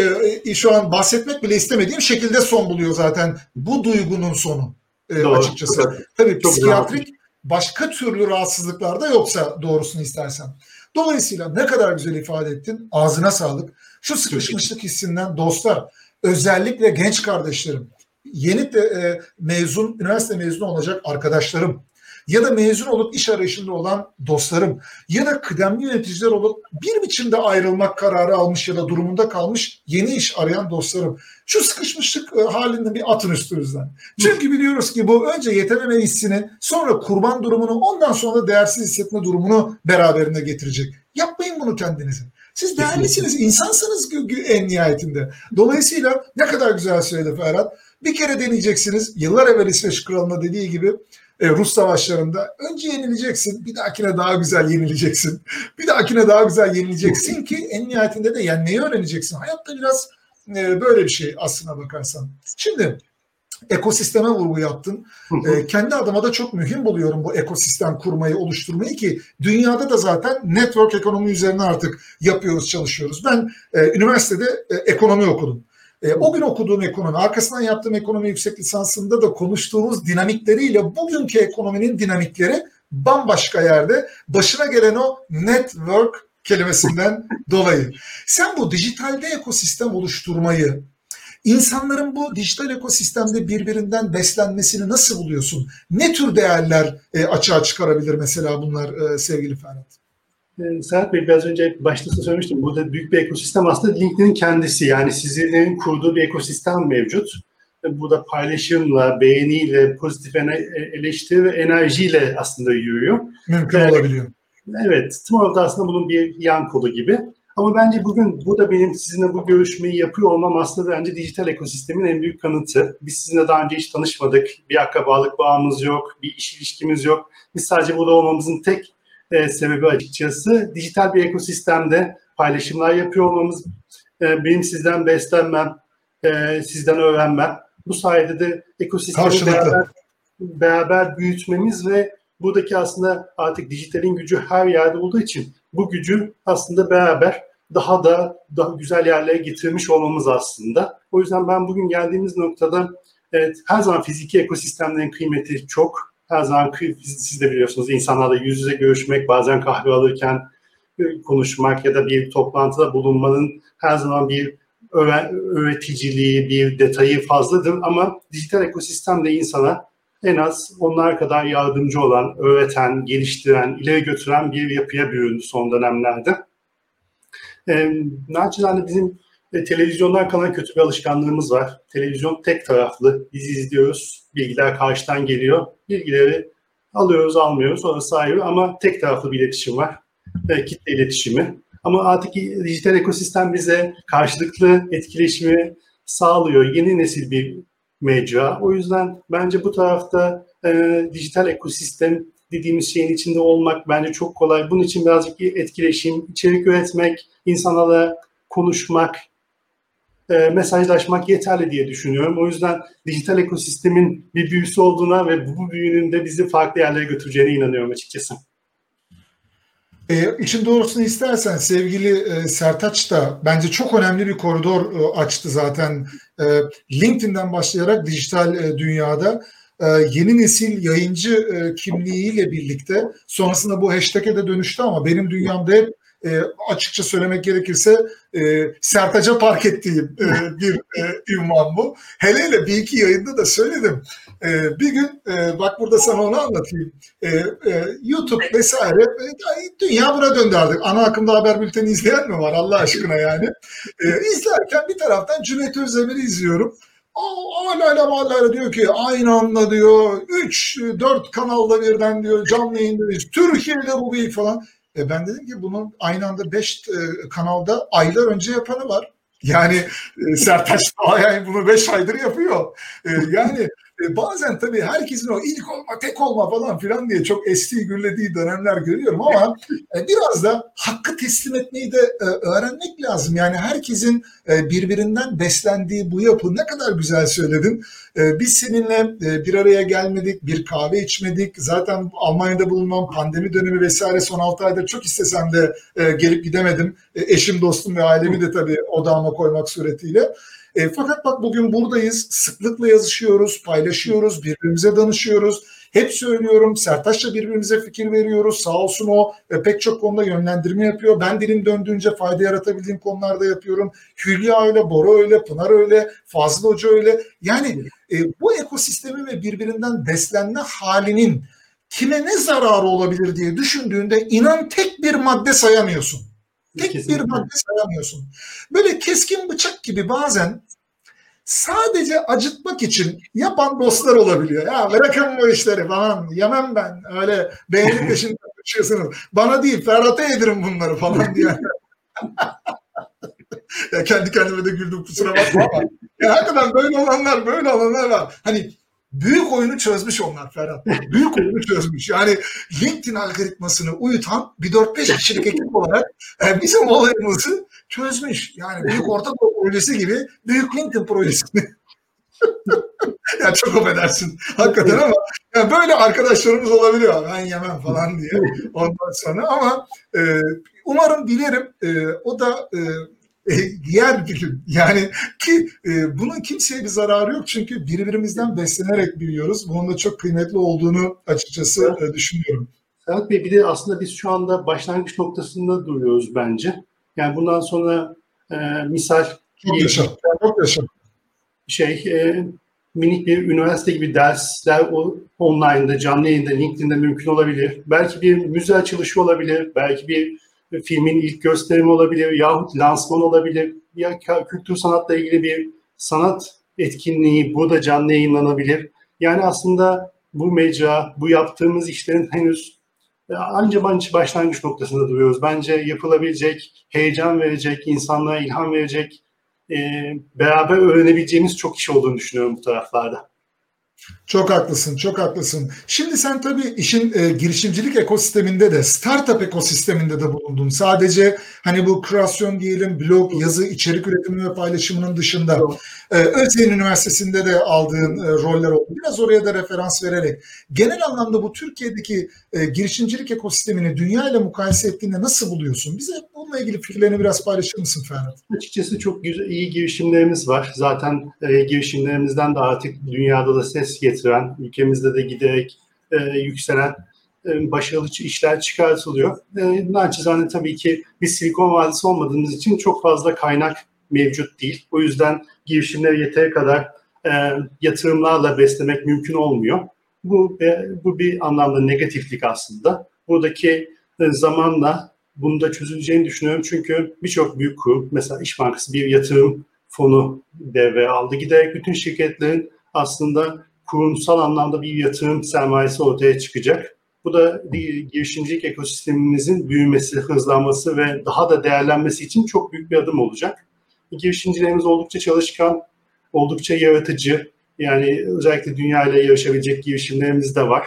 e, şu an bahsetmek bile istemediğim şekilde son buluyor zaten bu duygunun sonu e, açıkçası. Evet. Tabii Çok psikiyatrik güzel. başka türlü rahatsızlıklarda yoksa doğrusunu istersen. Dolayısıyla ne kadar güzel ifade ettin. Ağzına sağlık. Şu sıkışmışlık hissinden dostlar özellikle genç kardeşlerim yeni de e, mezun, üniversite mezunu olacak arkadaşlarım ya da mezun olup iş arayışında olan dostlarım ya da kıdemli yöneticiler olup bir biçimde ayrılmak kararı almış ya da durumunda kalmış yeni iş arayan dostlarım. Şu sıkışmışlık e, halinde bir atın üstünüzden. Çünkü biliyoruz ki bu önce yetememe hissini sonra kurban durumunu ondan sonra değersiz hissetme durumunu beraberinde getirecek. Yapmayın bunu kendinize. Siz değerlisiniz, insansınız en nihayetinde. Dolayısıyla ne kadar güzel söyledi Ferhat. Bir kere deneyeceksiniz. Yıllar evvel İsveç Kralı'na dediği gibi e, Rus savaşlarında önce yenileceksin, bir dahakine daha güzel yenileceksin. Bir dahakine daha güzel yenileceksin ki en nihayetinde de yani neyi öğreneceksin? Hayatta biraz e, böyle bir şey aslına bakarsan. Şimdi ekosisteme vurgu yaptın. E, kendi adıma da çok mühim buluyorum bu ekosistem kurmayı, oluşturmayı ki dünyada da zaten network ekonomi üzerine artık yapıyoruz, çalışıyoruz. Ben e, üniversitede e, ekonomi okudum. E, o gün okuduğum ekonomi, arkasından yaptığım ekonomi yüksek lisansında da konuştuğumuz dinamikleriyle bugünkü ekonominin dinamikleri bambaşka yerde. Başına gelen o network kelimesinden [LAUGHS] dolayı. Sen bu dijitalde ekosistem oluşturmayı, insanların bu dijital ekosistemde birbirinden beslenmesini nasıl buluyorsun? Ne tür değerler e, açığa çıkarabilir mesela bunlar e, sevgili Ferhat?
Ee, Serhat Bey biraz önce başta söylemiştim. Burada büyük bir ekosistem aslında LinkedIn'in kendisi. Yani sizlerin kurduğu bir ekosistem mevcut. Burada paylaşımla, beğeniyle, pozitif eleştiri ve enerjiyle aslında yürüyor.
Mümkün ee, olabiliyor.
Evet. Tomorrow'da aslında bunun bir yan kolu gibi. Ama bence bugün burada benim sizinle bu görüşmeyi yapıyor olmam aslında bence dijital ekosistemin en büyük kanıtı. Biz sizinle daha önce hiç tanışmadık. Bir akrabalık bağımız yok, bir iş ilişkimiz yok. Biz sadece burada olmamızın tek e, sebebi açıkçası dijital bir ekosistemde paylaşımlar yapıyor olmamız, e, benim sizden beslenmem, e, sizden öğrenmem. Bu sayede de ekosistemi beraber, beraber büyütmemiz ve buradaki aslında artık dijitalin gücü her yerde olduğu için bu gücü aslında beraber daha da daha güzel yerlere getirmiş olmamız aslında. O yüzden ben bugün geldiğimiz noktada evet, her zaman fiziki ekosistemlerin kıymeti çok her zaman siz de biliyorsunuz insanlarla yüz yüze görüşmek, bazen kahve alırken e, konuşmak ya da bir toplantıda bulunmanın her zaman bir öğreticiliği, bir detayı fazladır ama dijital ekosistemde insana en az onlar kadar yardımcı olan, öğreten, geliştiren, ileri götüren bir yapıya büründü son dönemlerde. E, naçizane bizim e, televizyondan kalan kötü bir alışkanlığımız var. Televizyon tek taraflı. Biz izliyoruz. Bilgiler karşıdan geliyor. Bilgileri alıyoruz, almıyoruz. Orası ayrı ama tek taraflı bir iletişim var. E, kitle iletişimi. Ama artık dijital ekosistem bize karşılıklı etkileşimi sağlıyor. Yeni nesil bir mecra. O yüzden bence bu tarafta e, dijital ekosistem dediğimiz şeyin içinde olmak bence çok kolay. Bunun için birazcık etkileşim, içerik üretmek, insanlarla konuşmak, e, mesajlaşmak yeterli diye düşünüyorum. O yüzden dijital ekosistemin bir büyüsü olduğuna ve bu büyünün de bizi farklı yerlere götüreceğine inanıyorum açıkçası.
E, için doğrusunu istersen sevgili e, Sertaç da bence çok önemli bir koridor e, açtı zaten. E, LinkedIn'den başlayarak dijital e, dünyada e, yeni nesil yayıncı e, kimliğiyle birlikte sonrasında bu hashtag'e de dönüştü ama benim dünyamda hep e, açıkça söylemek gerekirse e, Sertaç'a park ettiğim e, bir e, ünvan bu. Hele hele bir iki yayında da söyledim. E, bir gün e, bak burada sana onu anlatayım. E, e, YouTube vesaire e, dünya buna döndü artık. Ana akımda haber bülteni izleyen mi var Allah aşkına yani? E, izlerken bir taraftan Cüneyt Özdemir'i izliyorum. Hala hala diyor ki aynı anda diyor 3-4 kanalda birden diyor canlı yayındayız. Türkiye'de bu büyük falan. E ben dedim ki bunun aynı anda 5 e, kanalda aylar önce yapanı var. Yani e, Sertaç yani bunu 5 aydır yapıyor. E, yani e, bazen tabii herkesin o ilk olma, tek olma falan filan diye çok estiği gürlediği dönemler görüyorum ama e, biraz da hakkı teslim etmeyi de e, öğrenmek lazım. Yani herkesin birbirinden beslendiği bu yapı ne kadar güzel söyledin. Biz seninle bir araya gelmedik, bir kahve içmedik. Zaten Almanya'da bulunan pandemi dönemi vesaire son 6 ayda çok istesem de gelip gidemedim. Eşim, dostum ve ailemi de tabii odağıma koymak suretiyle. E, fakat bak bugün buradayız, sıklıkla yazışıyoruz, paylaşıyoruz, birbirimize danışıyoruz. Hep söylüyorum, Sertaç'la birbirimize fikir veriyoruz. Sağ olsun o e, pek çok konuda yönlendirme yapıyor. Ben dilim döndüğünce fayda yaratabildiğim konularda yapıyorum. Hülya öyle, Bora öyle, Pınar öyle, Fazlı Hoca öyle. Yani e, bu ekosistemi ve birbirinden beslenme halinin kime ne zararı olabilir diye düşündüğünde inan tek bir madde sayamıyorsun. Tek Kesinlikle. bir madde sayamıyorsun. Böyle keskin bıçak gibi bazen sadece acıtmak için yapan dostlar olabiliyor. Ya bırakın bu işleri falan yemem ben. Öyle beğenip peşinde [LAUGHS] konuşuyorsunuz. Bana değil Ferhat'a yedirin bunları falan diye. [LAUGHS] ya kendi kendime de güldüm kusura bakma. Ya hakikaten böyle olanlar böyle olanlar var. Hani büyük oyunu çözmüş onlar Ferhat. Büyük oyunu çözmüş. Yani LinkedIn algoritmasını uyutan bir 4-5 kişilik ekip olarak e, bizim olayımızı çözmüş. Yani büyük orta projesi gibi büyük LinkedIn projesini [LAUGHS] ya çok affedersin hakikaten ama ya böyle arkadaşlarımız olabiliyor. Ben yemem falan diye ondan sonra ama e, umarım dilerim e, o da e, e, yer bilim. Yani ki e, bunun kimseye bir zararı yok çünkü birbirimizden beslenerek büyüyoruz. Bunun da çok kıymetli olduğunu açıkçası e, düşünüyorum.
Serhat Bey bir de aslında biz şu anda başlangıç noktasında duruyoruz bence. Yani bundan sonra e, misal
çok yaşa, çok yaşa.
şey e, minik bir üniversite gibi dersler online'da, canlı yayında, LinkedIn'de mümkün olabilir. Belki bir müze açılışı olabilir. Belki bir filmin ilk gösterimi olabilir yahut lansman olabilir. Ya kültür sanatla ilgili bir sanat etkinliği burada canlı yayınlanabilir. Yani aslında bu mecra, bu yaptığımız işlerin henüz e, anca başlangıç noktasında duruyoruz. Bence yapılabilecek, heyecan verecek, insanlara ilham verecek, e, beraber öğrenebileceğimiz çok iş olduğunu düşünüyorum bu taraflarda.
Çok haklısın, çok haklısın. Şimdi sen tabii işin e, girişimcilik ekosisteminde de, startup ekosisteminde de bulundun. Sadece hani bu kreasyon diyelim, blog, yazı, içerik üretimi ve paylaşımının dışında e, Özyeğin Üniversitesi'nde de aldığın e, roller oldu. Biraz oraya da referans vererek. Genel anlamda bu Türkiye'deki e, girişimcilik ekosistemini dünya ile mukayese ettiğinde nasıl buluyorsun? Bize bununla ilgili fikirlerini biraz paylaşır mısın Ferhat?
Açıkçası çok güzel, iyi girişimlerimiz var. Zaten e, girişimlerimizden de artık dünyada da ses getiren, ülkemizde de giderek e, yükselen e, başarılı işler çıkartılıyor. E, naçizane tabii ki biz Silikon Vadisi olmadığımız için çok fazla kaynak mevcut değil. O yüzden girişimleri yeteri kadar e, yatırımlarla beslemek mümkün olmuyor. Bu e, bu bir anlamda negatiflik aslında. Buradaki e, zamanla bunu da çözüleceğini düşünüyorum. Çünkü birçok büyük kurum, mesela İş Bankası bir yatırım fonu devreye aldı. Giderek bütün şirketlerin aslında kurumsal anlamda bir yatırım sermayesi ortaya çıkacak. Bu da girişimcilik ekosistemimizin büyümesi, hızlanması ve daha da değerlenmesi için çok büyük bir adım olacak. Girişimcilerimiz oldukça çalışkan, oldukça yaratıcı. Yani özellikle dünya ile yarışabilecek girişimlerimiz de var.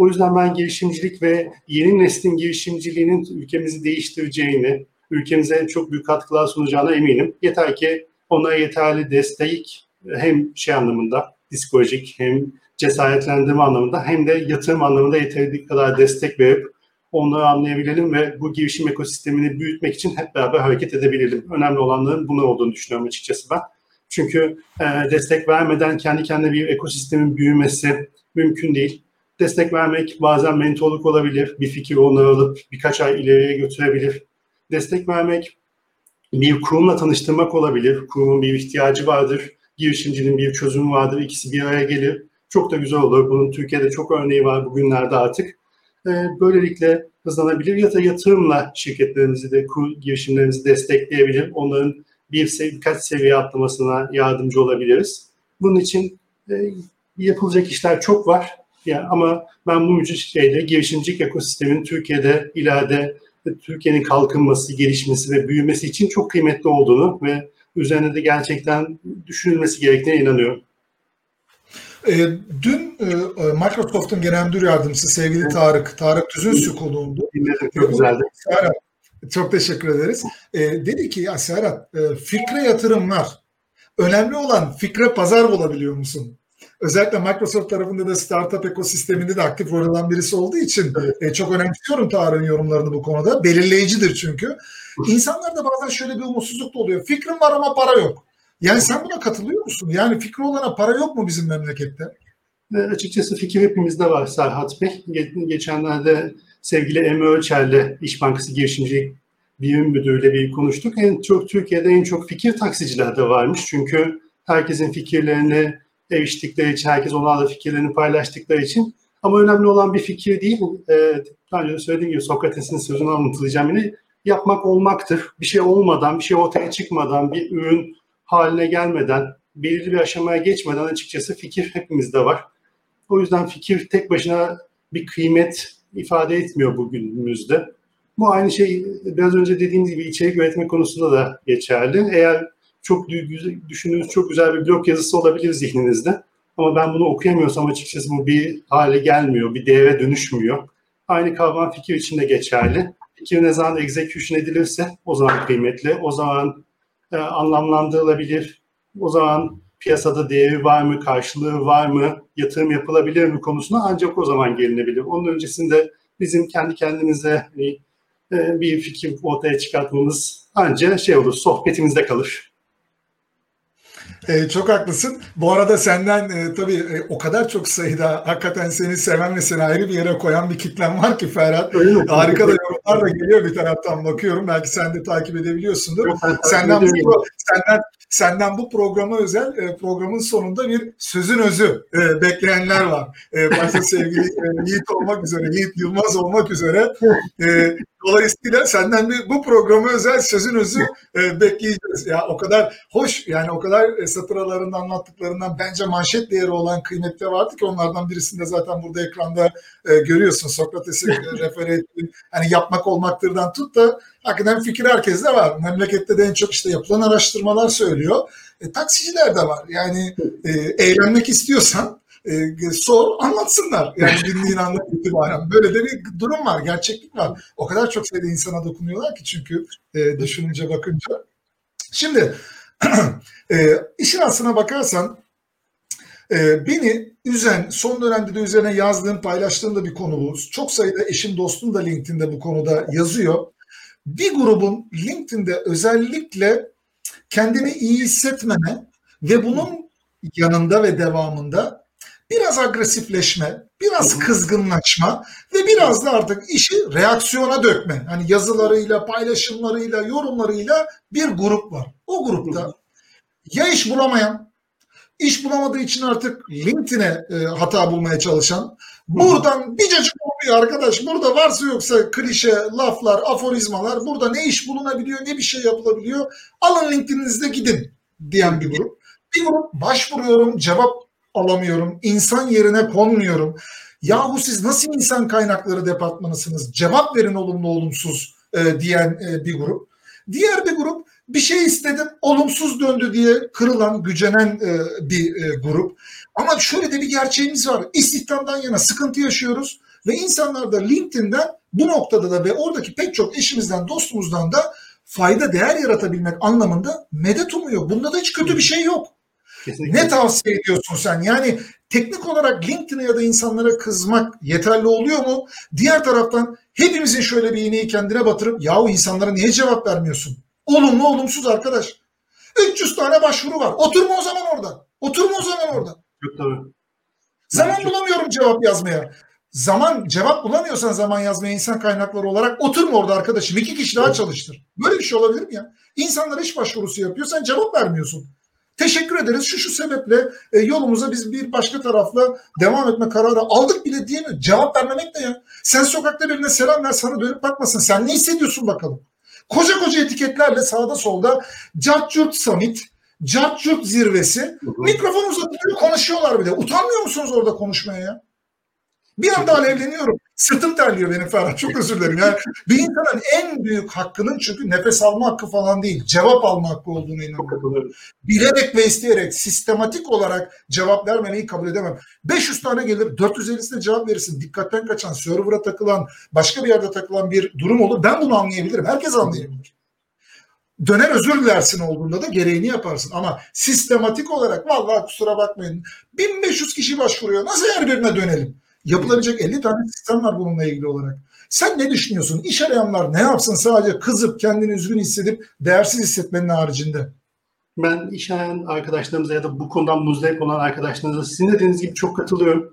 O yüzden ben girişimcilik ve yeni neslin girişimciliğinin ülkemizi değiştireceğini, ülkemize çok büyük katkılar sunacağına eminim. Yeter ki ona yeterli destek hem şey anlamında psikolojik hem cesaretlendirme anlamında hem de yatırım anlamında yeteri kadar destek verip onları anlayabilelim ve bu girişim ekosistemini büyütmek için hep beraber hareket edebilelim. Önemli olanların bunu olduğunu düşünüyorum açıkçası ben. Çünkü e, destek vermeden kendi kendine bir ekosistemin büyümesi mümkün değil. Destek vermek bazen mentorluk olabilir, bir fikir onları alıp birkaç ay ileriye götürebilir. Destek vermek bir kurumla tanıştırmak olabilir, kurumun bir ihtiyacı vardır, girişimcinin bir çözümü vardır, ikisi bir araya gelir. Çok da güzel olur. Bunun Türkiye'de çok örneği var bugünlerde artık. Ee, böylelikle hızlanabilir ya da yatırımla şirketlerimizi de, girişimlerimizi destekleyebilir. Onların bir birkaç seviye atlamasına yardımcı olabiliriz. Bunun için e, yapılacak işler çok var. Yani ama ben bu şeyde girişimcilik ekosistemin Türkiye'de ileride Türkiye'nin kalkınması, gelişmesi ve büyümesi için çok kıymetli olduğunu ve üzerine de gerçekten düşünülmesi gerektiğine inanıyorum.
E, dün e, Microsoft'un genel müdür yardımcısı sevgili Tarık, Tarık Tüzünsü konuğundu.
Çok güzeldi.
Serhat, çok teşekkür ederiz. E, dedi ki ya Serhat, e, fikre yatırımlar. Önemli olan fikre pazar bulabiliyor musun? Özellikle Microsoft tarafında da startup ekosisteminde de aktif rol alan birisi olduğu için e, çok önemsiyorum Tarık'ın yorumlarını bu konuda. Belirleyicidir çünkü. İnsanlarda bazen şöyle bir umutsuzluk da oluyor. Fikrim var ama para yok. Yani sen buna katılıyor musun? Yani fikri olana para yok mu bizim memlekette?
E, açıkçası fikir hepimizde var Serhat Bey. Geçenlerde sevgili Emre Ölçer'le İş Bankası Girişimcilik Birim Müdürü'yle bir konuştuk. En çok Türkiye'de en çok fikir taksicilerde varmış. Çünkü herkesin fikirlerini eriştikleri için, herkes onlarla fikirlerini paylaştıkları için Ama önemli olan bir fikir değil. E, daha önce de söylediğim gibi Sokrates'in sözünü anlatılacağım yine yapmak olmaktır. Bir şey olmadan, bir şey ortaya çıkmadan, bir ürün haline gelmeden, belirli bir aşamaya geçmeden açıkçası fikir hepimizde var. O yüzden fikir tek başına bir kıymet ifade etmiyor bugünümüzde. Bu aynı şey biraz önce dediğimiz gibi içerik üretme konusunda da geçerli. Eğer çok düşündüğünüz çok güzel bir blog yazısı olabilir zihninizde. Ama ben bunu okuyamıyorsam açıkçası bu bir hale gelmiyor, bir değere dönüşmüyor. Aynı kavram fikir için de geçerli. Fikir ne zaman execution edilirse o zaman kıymetli, o zaman e, anlamlandırılabilir, o zaman piyasada değeri var mı, karşılığı var mı, yatırım yapılabilir mi konusuna ancak o zaman gelinebilir. Onun öncesinde bizim kendi kendimize e, bir fikir ortaya çıkartmamız ancak şey olur, sohbetimizde kalır.
E, çok haklısın. Bu arada senden e, tabii e, o kadar çok sayıda hakikaten seni seven ve seni ayrı bir yere koyan bir kitlen var ki Ferhat. Harika da yorumlar da geliyor bir taraftan bakıyorum. Belki sen de takip edebiliyorsundur. senden, bu, senden senden bu programa özel e, programın sonunda bir sözün özü e, bekleyenler var. E, başta sevgili e, Yiğit olmak üzere, Yiğit Yılmaz olmak üzere. E, dolayısıyla senden bir, bu programa özel sözün özü e, bekleyeceğiz. Ya o kadar hoş yani o kadar e, satır anlattıklarından bence manşet değeri olan kıymetli vardı ki onlardan birisinde zaten burada ekranda e, görüyorsun. Sokrates'i refer ettiğin hani yapmak olmaktırdan tut da hakikaten fikir herkeste var. Memlekette de en çok işte yapılan araştırmalar söylüyor. E, taksiciler de var. Yani e, eğlenmek istiyorsan e, sor anlatsınlar. Yani [LAUGHS] dinleyin anlat itibaren. Böyle de bir durum var, gerçeklik var. O kadar çok sayıda insana dokunuyorlar ki çünkü e, düşününce bakınca. Şimdi [CLEARS THROAT] e, işin aslına bakarsan e, beni üzen, son dönemde de üzerine yazdığım, paylaştığım da bir konu bu. Çok sayıda eşim, dostum da LinkedIn'de bu konuda yazıyor. Bir grubun LinkedIn'de özellikle kendini iyi hissetmeme ve bunun yanında ve devamında biraz agresifleşme, biraz kızgınlaşma ve biraz da artık işi reaksiyona dökme. Hani yazılarıyla, paylaşımlarıyla, yorumlarıyla bir grup var. O grupta ya iş bulamayan, iş bulamadığı için artık LinkedIn'e e, hata bulmaya çalışan, buradan bir cacık olmuyor arkadaş. Burada varsa yoksa klişe laflar, aforizmalar, burada ne iş bulunabiliyor, ne bir şey yapılabiliyor. Alın LinkedIn'inizde gidin diyen bir grup. Bir grup başvuruyorum, cevap alamıyorum, insan yerine konmuyorum. Yahu siz nasıl insan kaynakları departmanısınız? Cevap verin olumlu olumsuz e, diyen e, bir grup. Diğer bir grup bir şey istedim olumsuz döndü diye kırılan, gücenen e, bir e, grup. Ama şöyle de bir gerçeğimiz var. İstihdamdan yana sıkıntı yaşıyoruz ve insanlar da LinkedIn'den bu noktada da ve oradaki pek çok eşimizden, dostumuzdan da fayda, değer yaratabilmek anlamında medet umuyor. Bunda da hiç kötü bir şey yok. Kesinlikle. Ne tavsiye ediyorsun sen? Yani teknik olarak LinkedIn'e ya da insanlara kızmak yeterli oluyor mu? Diğer taraftan hepimizin şöyle bir iğneyi kendine batırıp yahu insanlara niye cevap vermiyorsun? Olumlu olumsuz arkadaş. 300 tane başvuru var. Oturma o zaman orada. Oturma o zaman orada.
Çok tabii.
Zaman çok... bulamıyorum cevap yazmaya. Zaman cevap bulamıyorsan zaman yazmaya insan kaynakları olarak oturma orada arkadaşım. İki kişi daha çalıştır. Böyle bir şey olabilir mi ya? İnsanlar iş başvurusu yapıyor. Sen cevap vermiyorsun. Teşekkür ederiz. Şu şu sebeple e, yolumuza biz bir başka tarafla devam etme kararı aldık bile diye mi? Cevap vermemek ne ya? Sen sokakta birine selam ver sana dönüp bakmasın. Sen ne hissediyorsun bakalım? Koca koca etiketlerle sağda solda Cart Summit, Cart zirvesi mikrofon uzatıyor konuşuyorlar bile. Utanmıyor musunuz orada konuşmaya ya? Bir anda alevleniyorum. Sırtım terliyor benim Ferhat. Çok özür dilerim. Yani bir insanın en büyük hakkının çünkü nefes alma hakkı falan değil. Cevap alma hakkı olduğunu inanıyorum. Bilerek ve isteyerek sistematik olarak cevap vermemeyi kabul edemem. 500 tane gelir 450'sine cevap verirsin. Dikkatten kaçan, server'a takılan, başka bir yerde takılan bir durum olur. Ben bunu anlayabilirim. Herkes anlayabilir. Döner özür dilersin olduğunda da gereğini yaparsın. Ama sistematik olarak vallahi kusura bakmayın 1500 kişi başvuruyor. Nasıl her birine dönelim? Yapılabilecek 50 tane sistem var bununla ilgili olarak. Sen ne düşünüyorsun? İş arayanlar ne yapsın sadece kızıp kendini üzgün hissedip değersiz hissetmenin haricinde?
Ben iş arayan arkadaşlarımıza ya da bu konudan muzdarip olan arkadaşlarınıza sizin dediğiniz gibi çok katılıyorum.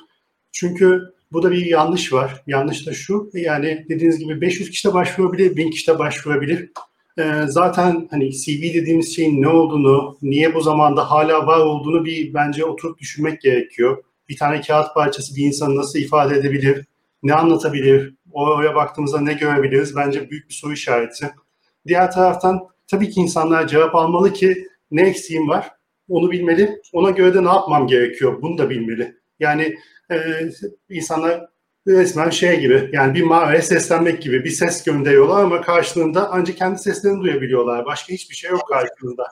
Çünkü bu da bir yanlış var. Yanlış da şu. Yani dediğiniz gibi 500 kişi de başvurabilir, 1000 kişi de başvurabilir. Ee, zaten hani CV dediğimiz şeyin ne olduğunu, niye bu zamanda hala var olduğunu bir bence oturup düşünmek gerekiyor. bir tane kağıt parçası bir insanı nasıl ifade edebilir, ne anlatabilir, oraya baktığımızda ne görebiliriz bence büyük bir soru işareti. Diğer taraftan tabii ki insanlar cevap almalı ki ne eksiğim var onu bilmeli. Ona göre de ne yapmam gerekiyor bunu da bilmeli. Yani e, insanlar resmen şey gibi yani bir mağaraya seslenmek gibi bir ses gönderiyorlar ama karşılığında ancak kendi seslerini duyabiliyorlar. Başka hiçbir şey yok karşılığında.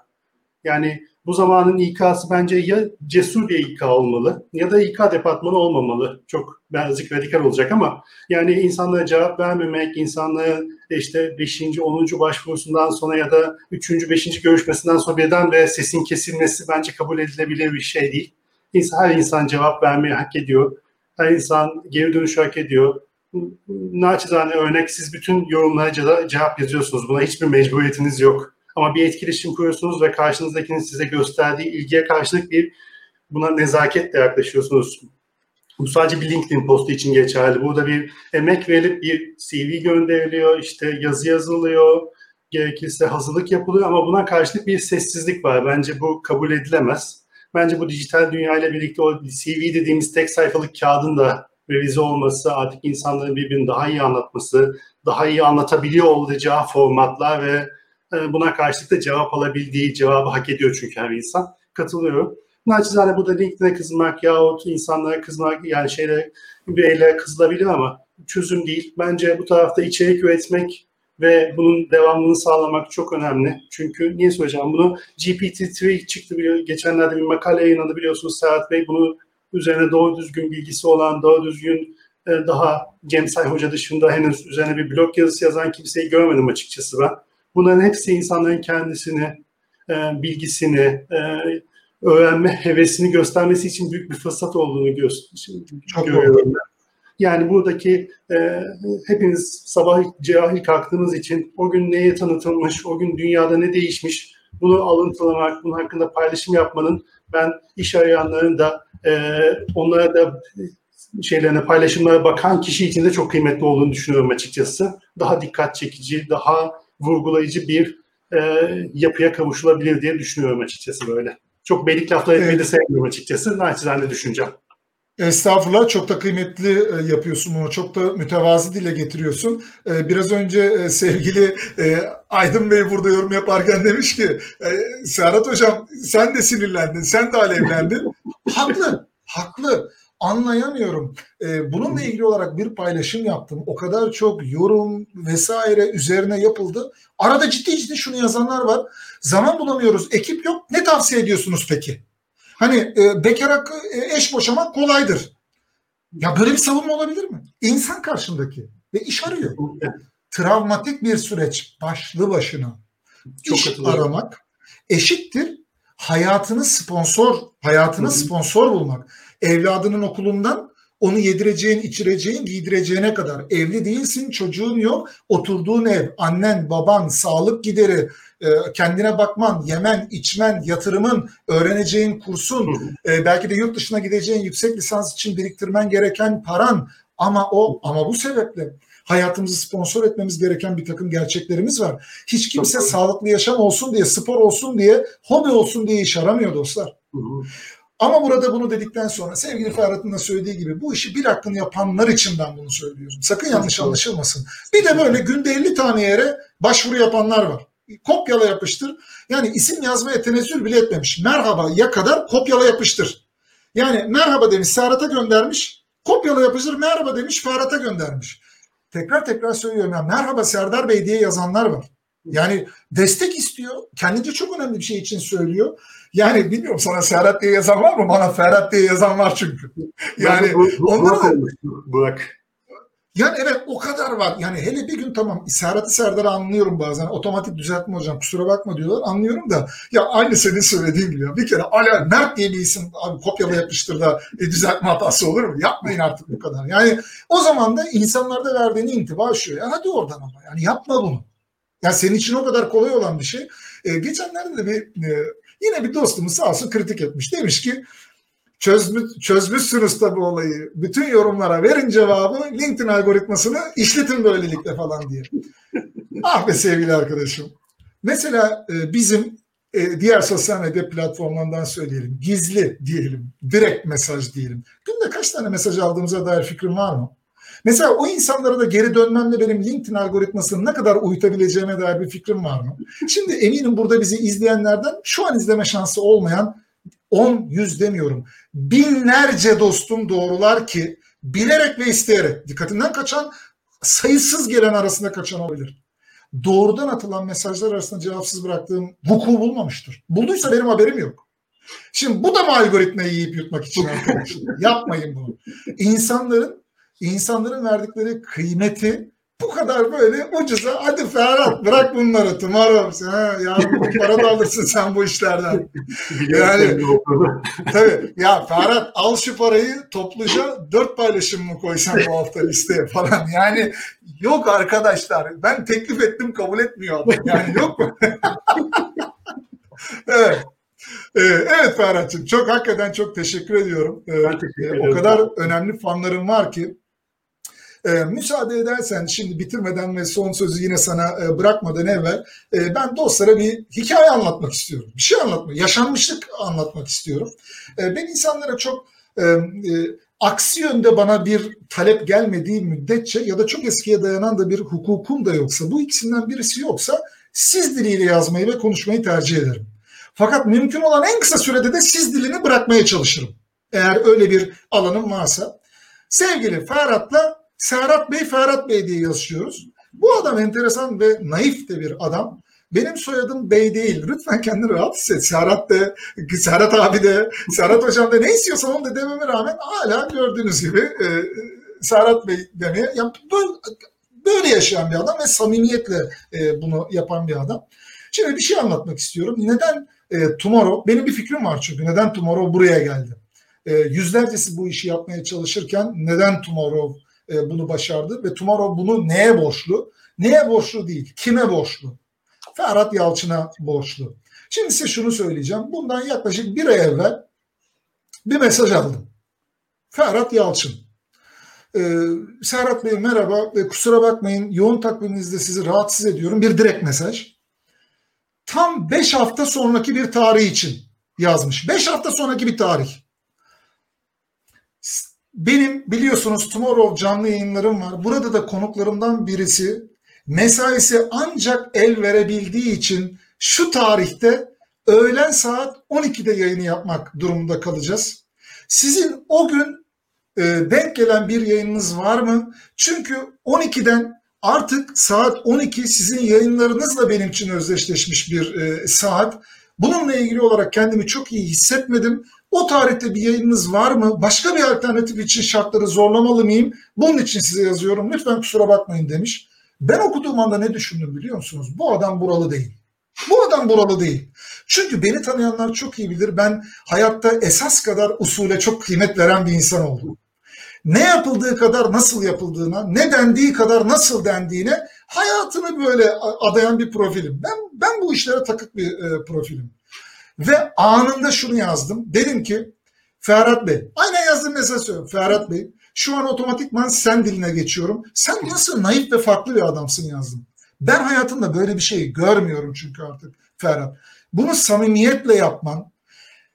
Yani bu zamanın İK'sı bence ya cesur bir İK olmalı ya da İK departmanı olmamalı. Çok birazcık radikal olacak ama yani insanlara cevap vermemek, insanlara işte 5. 10. başvurusundan sonra ya da 3. 5. görüşmesinden sonra birden ve sesin kesilmesi bence kabul edilebilir bir şey değil. Her insan cevap vermeyi hak ediyor. Her insan geri dönüş hak ediyor. Naçizane örnek siz bütün yorumlara cevap yazıyorsunuz. Buna hiçbir mecburiyetiniz yok ama bir etkileşim kuruyorsunuz ve karşınızdakinin size gösterdiği ilgiye karşılık bir buna nezaketle yaklaşıyorsunuz. Bu sadece bir LinkedIn postu için geçerli. Burada bir emek verilip bir CV gönderiliyor, işte yazı yazılıyor, gerekirse hazırlık yapılıyor ama buna karşılık bir sessizlik var. Bence bu kabul edilemez. Bence bu dijital dünya ile birlikte o CV dediğimiz tek sayfalık kağıdın da revize olması, artık insanların birbirini daha iyi anlatması, daha iyi anlatabiliyor olacağı formatlar ve e, buna karşılık da cevap alabildiği cevabı hak ediyor çünkü her insan. Katılıyorum. Naçizane burada LinkedIn'e kızmak yahut insanlara kızmak yani şeyle bireylere kızılabilir ama çözüm değil. Bence bu tarafta içerik üretmek ve bunun devamını sağlamak çok önemli. Çünkü niye söyleyeceğim bunu? GPT-3 çıktı biliyor. Geçenlerde bir makale yayınladı biliyorsunuz Serhat Bey. Bunu üzerine doğru düzgün bilgisi olan, doğru düzgün e, daha Cemsay Hoca dışında henüz üzerine bir blog yazısı yazan kimseyi görmedim açıkçası ben. Bunların hepsi insanların kendisini, e, bilgisini, e, öğrenme hevesini göstermesi için büyük bir fırsat olduğunu gö- görüyorum. Yani buradaki e, hepiniz sabah cahil kalktığınız için o gün neye tanıtılmış, o gün dünyada ne değişmiş bunu alıntılamak, bunun hakkında paylaşım yapmanın ben iş arayanların da e, onlara da şeylerine, paylaşımlara bakan kişi için de çok kıymetli olduğunu düşünüyorum açıkçası. Daha dikkat çekici, daha vurgulayıcı bir e, yapıya kavuşulabilir diye düşünüyorum açıkçası böyle. Çok belik laflar etmeyi evet. de sevmiyorum açıkçası. Naçizane düşüneceğim.
Estağfurullah çok da kıymetli e, yapıyorsun bunu. Çok da mütevazi dile getiriyorsun. E, biraz önce e, sevgili Aydın Bey burada yorum yaparken demiş ki Serhat Hocam sen de sinirlendin, sen de alevlendin. [LAUGHS] haklı, haklı anlayamıyorum. Bununla ilgili olarak bir paylaşım yaptım. O kadar çok yorum vesaire üzerine yapıldı. Arada ciddi ciddi şunu yazanlar var. Zaman bulamıyoruz, ekip yok. Ne tavsiye ediyorsunuz peki? Hani e, bekar hakkı e, eş boşamak kolaydır. Ya böyle bir savunma olabilir mi? İnsan karşındaki ve iş arıyor. Travmatik bir süreç başlı başına. Çok iş aramak eşittir hayatını sponsor, hayatını sponsor bulmak evladının okulundan onu yedireceğin, içireceğin, giydireceğine kadar. Evli değilsin, çocuğun yok, oturduğun ev, annen, baban, sağlık gideri, kendine bakman, yemen, içmen, yatırımın, öğreneceğin kursun, e, belki de yurt dışına gideceğin yüksek lisans için biriktirmen gereken paran ama o ama bu sebeple hayatımızı sponsor etmemiz gereken bir takım gerçeklerimiz var. Hiç kimse sağlıklı yaşam olsun diye, spor olsun diye, hobi olsun diye iş aramıyor dostlar. Hı hı. Ama burada bunu dedikten sonra sevgili Ferhat'ın da söylediği gibi bu işi bir hakkını yapanlar için ben bunu söylüyorum. Sakın yanlış anlaşılmasın. Bir de böyle günde 50 tane yere başvuru yapanlar var. Kopyala yapıştır. Yani isim yazmaya tenezzül bile etmemiş. Merhaba ya kadar kopyala yapıştır. Yani merhaba demiş Serhat'a göndermiş. Kopyala yapıştır merhaba demiş Ferhat'a göndermiş. Tekrar tekrar söylüyorum. Yani, merhaba Serdar Bey diye yazanlar var. Yani destek istiyor. Kendince çok önemli bir şey için söylüyor. Yani bilmiyorum sana Serhat diye yazan var mı? Bana Ferhat diye yazan var çünkü. Yani bu, onları Burak. Yani evet o kadar var. Yani hele bir gün tamam Serhat'ı Serdar'ı anlıyorum bazen. Otomatik düzeltme hocam kusura bakma diyorlar. Anlıyorum da ya aynı senin söylediğin gibi. Bir kere Ala Mert diye bir isim abi kopyala yapıştır da e, düzeltme hatası olur mu? Yapmayın artık bu kadar. Yani o zaman da insanlarda verdiğini intiba şu. Ya hadi oradan ama. Yani yapma bunu. Ya senin için o kadar kolay olan bir şey. E, geçenlerde de bir e, yine bir dostumuz sağ olsun kritik etmiş. Demiş ki çözmüş, çözmüşsünüz tabi olayı. Bütün yorumlara verin cevabı. LinkedIn algoritmasını işletin böylelikle falan diye. [LAUGHS] ah be sevgili arkadaşım. Mesela e, bizim e, diğer sosyal medya platformlarından söyleyelim. Gizli diyelim. Direkt mesaj diyelim. Günde kaç tane mesaj aldığımıza dair fikrin var mı? Mesela o insanlara da geri dönmemle benim LinkedIn algoritmasını ne kadar uyutabileceğime dair bir fikrim var mı? Şimdi eminim burada bizi izleyenlerden şu an izleme şansı olmayan 10, 100 demiyorum. Binlerce dostum doğrular ki bilerek ve isteyerek dikkatinden kaçan sayısız gelen arasında kaçan olabilir. Doğrudan atılan mesajlar arasında cevapsız bıraktığım vuku bulmamıştır. Bulduysa benim haberim yok. Şimdi bu da mı algoritmayı yiyip yutmak için [LAUGHS] arkadaşlar? Yapmayın bunu. İnsanların insanların verdikleri kıymeti bu kadar böyle ucuza hadi Ferhat bırak bunları tomorrow ha, yarın para da alırsın sen bu işlerden. yani tabii ya Ferhat al şu parayı topluca dört paylaşım mı koysan bu hafta listeye falan yani yok arkadaşlar ben teklif ettim kabul etmiyor adam yani yok mu? [LAUGHS] evet. Ee, evet Ferhat'cığım çok hakikaten çok teşekkür ediyorum. Ee,
ben teşekkür ederim.
O kadar önemli fanlarım var ki ee, müsaade edersen şimdi bitirmeden ve son sözü yine sana e, bırakmadan evvel e, ben dostlara bir hikaye anlatmak istiyorum. Bir şey anlatmak, yaşanmışlık anlatmak istiyorum. E, ben insanlara çok e, e, aksi yönde bana bir talep gelmediği müddetçe ya da çok eskiye dayanan da bir hukukum da yoksa bu ikisinden birisi yoksa siz diliyle yazmayı ve konuşmayı tercih ederim. Fakat mümkün olan en kısa sürede de siz dilini bırakmaya çalışırım. Eğer öyle bir alanım varsa. Sevgili Ferhat'la Serhat Bey, Ferhat Bey diye yazışıyoruz. Bu adam enteresan ve naif de bir adam. Benim soyadım Bey değil. Lütfen kendini rahat hisset. Serhat de, Serhat abi de, Serhat hocam da ne istiyorsan onu da dememe rağmen hala gördüğünüz gibi e, Serhat Bey demeye. Yani böyle, böyle yaşayan bir adam ve samimiyetle e, bunu yapan bir adam. Şimdi bir şey anlatmak istiyorum. Neden e, Tomorrow? Benim bir fikrim var çünkü. Neden Tomorrow buraya geldi? E, yüzlercesi bu işi yapmaya çalışırken neden Tomorrow e, bunu başardı ve Tomorrow bunu neye borçlu? Neye borçlu değil, kime borçlu? Ferhat Yalçın'a borçlu. Şimdi size şunu söyleyeceğim. Bundan yaklaşık bir ay evvel bir mesaj aldım. Ferhat Yalçın. Ee, Serhat Bey merhaba ve kusura bakmayın yoğun takviminizde sizi rahatsız ediyorum. Bir direkt mesaj. Tam 5 hafta sonraki bir tarih için yazmış. 5 hafta sonraki bir tarih. Benim biliyorsunuz Tomorrow canlı yayınlarım var. Burada da konuklarımdan birisi mesaisi ancak el verebildiği için şu tarihte öğlen saat 12'de yayını yapmak durumunda kalacağız. Sizin o gün e, denk gelen bir yayınınız var mı? Çünkü 12'den artık saat 12 sizin yayınlarınızla benim için özdeşleşmiş bir e, saat. Bununla ilgili olarak kendimi çok iyi hissetmedim. O tarihte bir yayınınız var mı? Başka bir alternatif için şartları zorlamalı mıyım? Bunun için size yazıyorum. Lütfen kusura bakmayın demiş. Ben okuduğum anda ne düşündüm biliyor musunuz? Bu adam buralı değil. Bu adam buralı değil. Çünkü beni tanıyanlar çok iyi bilir. Ben hayatta esas kadar usule çok kıymet veren bir insan oldum. Ne yapıldığı kadar nasıl yapıldığına, ne dendiği kadar nasıl dendiğine hayatını böyle adayan bir profilim. Ben ben bu işlere takık bir e, profilim. Ve anında şunu yazdım. Dedim ki Ferhat Bey, aynen yazdığım mesaj söylüyorum. Ferhat Bey, şu an otomatikman sen diline geçiyorum. Sen nasıl naif ve farklı bir adamsın yazdım. Ben hayatımda böyle bir şey görmüyorum çünkü artık Ferhat. Bunu samimiyetle yapman,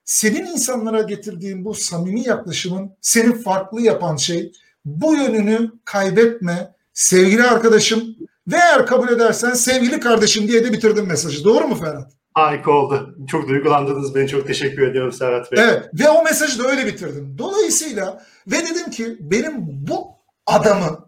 senin insanlara getirdiğin bu samimi yaklaşımın seni farklı yapan şey bu yönünü kaybetme sevgili arkadaşım ve eğer kabul edersen sevgili kardeşim diye de bitirdim mesajı. Doğru mu Ferhat?
Harika oldu. Çok duygulandınız beni. Çok teşekkür ediyorum Serhat Bey.
Evet ve o mesajı da öyle bitirdim. Dolayısıyla ve dedim ki benim bu adamın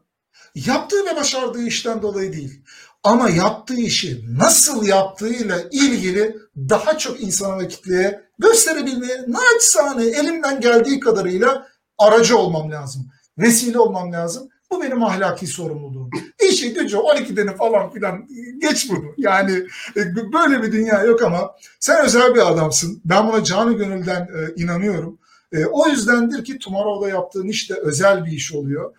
yaptığı ve başardığı işten dolayı değil ama yaptığı işi nasıl yaptığıyla ilgili daha çok insana ve kitleye gösterebilmeye naçizane elimden geldiği kadarıyla aracı olmam lazım. Vesile olmam lazım. Bu benim ahlaki sorumluluğum. İşi gücü 12'deni falan filan geç bunu. Yani e, böyle bir dünya yok ama sen özel bir adamsın. Ben buna canı gönülden e, inanıyorum. E, o yüzdendir ki Tomorrow'da yaptığın iş de özel bir iş oluyor.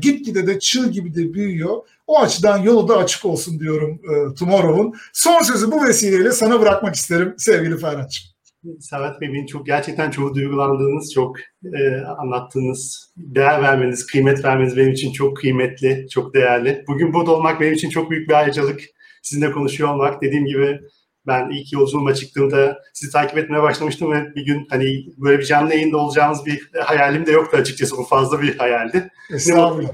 Gitgide de çığ gibi de büyüyor. O açıdan yolu da açık olsun diyorum Tomorrow'un. Son sözü bu vesileyle sana bırakmak isterim sevgili Ferhat'cığım.
Serhat Bey, beni çok gerçekten çok duygulandığınız, çok e, anlattığınız, değer vermeniz, kıymet vermeniz benim için çok kıymetli, çok değerli. Bugün burada olmak benim için çok büyük bir ayrıcalık. Sizinle konuşuyor olmak, dediğim gibi Ben ilk yolculuğuma çıktığımda sizi takip etmeye başlamıştım ve bir gün hani böyle bir canlı yayında olacağımız bir hayalim de yoktu açıkçası. Bu fazla bir hayaldi.
Estağfurullah.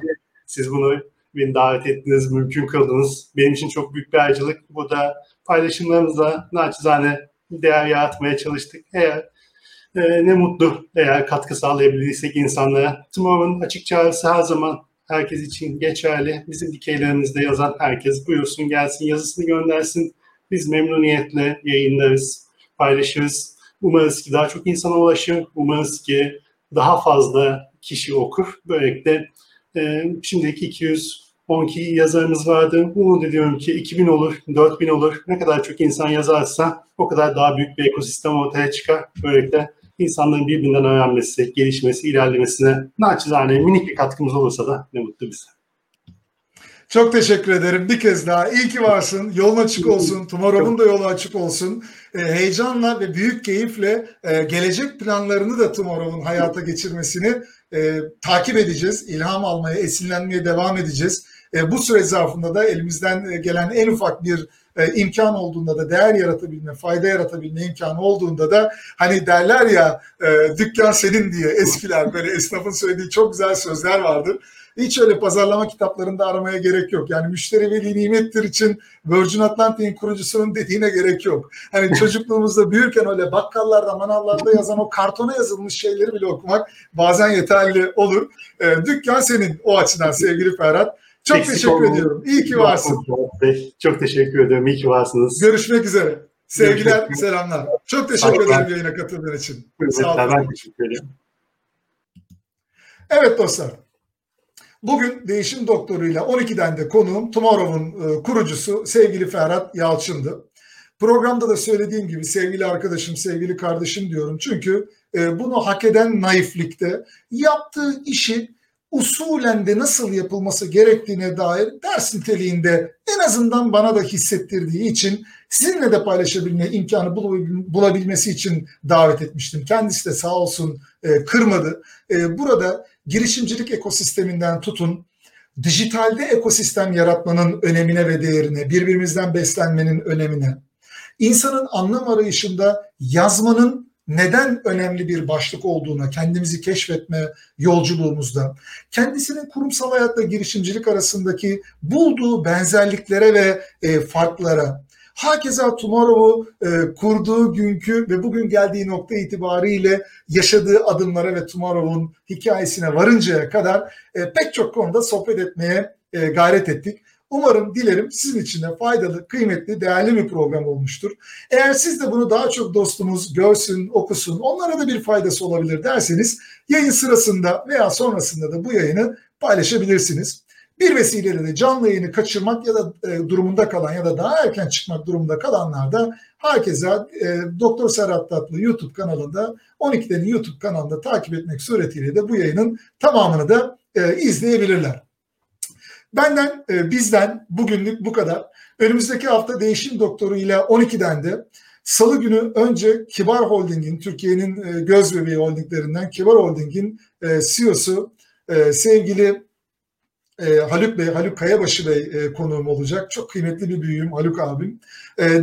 Siz bunu beni davet ettiniz, mümkün kıldınız. Benim için çok büyük bir ayrıcalık. Bu da paylaşımlarımızla naçizane değer yaratmaya çalıştık. Eğer e, ne mutlu eğer katkı sağlayabildiysek insanlara. Tomorrow'un açık çağrısı her zaman herkes için geçerli. Bizim dikeylerimizde yazan herkes buyursun gelsin yazısını göndersin. Biz memnuniyetle yayınlarız, paylaşırız. Umarız ki daha çok insana ulaşır. Umarız ki daha fazla kişi okur. Böylelikle e, şimdiki 212 yazarımız vardı. Umut ediyorum ki 2000 olur, 4000 olur. Ne kadar çok insan yazarsa o kadar daha büyük bir ekosistem ortaya çıkar. Böylelikle insanların birbirinden öğrenmesi, gelişmesi, ilerlemesine naçizane minik bir katkımız olursa da ne mutlu bize.
Çok teşekkür ederim bir kez daha. İyi ki varsın. Yolun açık olsun. Tomorrow'un da yolu açık olsun. E, heyecanla ve büyük keyifle e, gelecek planlarını da Tomorrow'un hayata geçirmesini e, takip edeceğiz. İlham almaya, esinlenmeye devam edeceğiz. E, bu süre zarfında da elimizden gelen en ufak bir e, imkan olduğunda da değer yaratabilme, fayda yaratabilme imkanı olduğunda da hani derler ya e, dükkan senin diye eskiler böyle esnafın söylediği çok güzel sözler vardır. Hiç öyle pazarlama kitaplarında aramaya gerek yok. Yani müşteri veli nimettir için Virgin Atlantic'in kurucusunun dediğine gerek yok. Hani [LAUGHS] çocukluğumuzda büyürken öyle bakkallarda, manavlarda yazan o kartona yazılmış şeyleri bile okumak bazen yeterli olur. E, dükkan senin o açıdan sevgili Ferhat. Çok Eksik teşekkür olun. ediyorum. İyi ki varsın.
Çok teşekkür ederim. İyi ki varsınız.
Görüşmek üzere. Sevgiler, Görüşmek selamlar. Çok teşekkür ederim yayına katıldığın için.
Evet, Sağ olun. Ben teşekkür ederim.
Evet dostlar. Bugün değişim doktoruyla 12'den de konuğum Tomorrow'un e, kurucusu sevgili Ferhat Yalçın'dı. Programda da söylediğim gibi sevgili arkadaşım, sevgili kardeşim diyorum. Çünkü e, bunu hak eden naiflikte yaptığı işi usulen de nasıl yapılması gerektiğine dair ders niteliğinde en azından bana da hissettirdiği için sizinle de paylaşabilme imkanı bulabilmesi için davet etmiştim. Kendisi de sağ olsun e, kırmadı. E, burada girişimcilik ekosisteminden tutun, dijitalde ekosistem yaratmanın önemine ve değerine, birbirimizden beslenmenin önemine, insanın anlam arayışında yazmanın neden önemli bir başlık olduğuna kendimizi keşfetme yolculuğumuzda kendisinin kurumsal hayatla girişimcilik arasındaki bulduğu benzerliklere ve e, farklara Hakeza Tomorrow'u e, kurduğu günkü ve bugün geldiği nokta itibariyle yaşadığı adımlara ve Tomorrow'un hikayesine varıncaya kadar e, pek çok konuda sohbet etmeye e, gayret ettik. Umarım, dilerim sizin için de faydalı, kıymetli, değerli bir program olmuştur. Eğer siz de bunu daha çok dostumuz görsün, okusun, onlara da bir faydası olabilir derseniz yayın sırasında veya sonrasında da bu yayını paylaşabilirsiniz. Bir vesileyle de canlı yayını kaçırmak ya da e, durumunda kalan ya da daha erken çıkmak durumunda kalanlar da herkese e, Doktor Serhat Tatlı YouTube kanalında 12'lerin YouTube kanalında takip etmek suretiyle de bu yayının tamamını da e, izleyebilirler. Benden, e, bizden bugünlük bu kadar. Önümüzdeki hafta değişim doktoru ile 12'den de Salı günü önce Kibar Holding'in, Türkiye'nin e, göz bebeği holdinglerinden Kibar Holding'in e, CEO'su e, sevgili e, Haluk Bey, Haluk Kayabaşı Bey konuğum olacak. Çok kıymetli bir büyüğüm Haluk abim.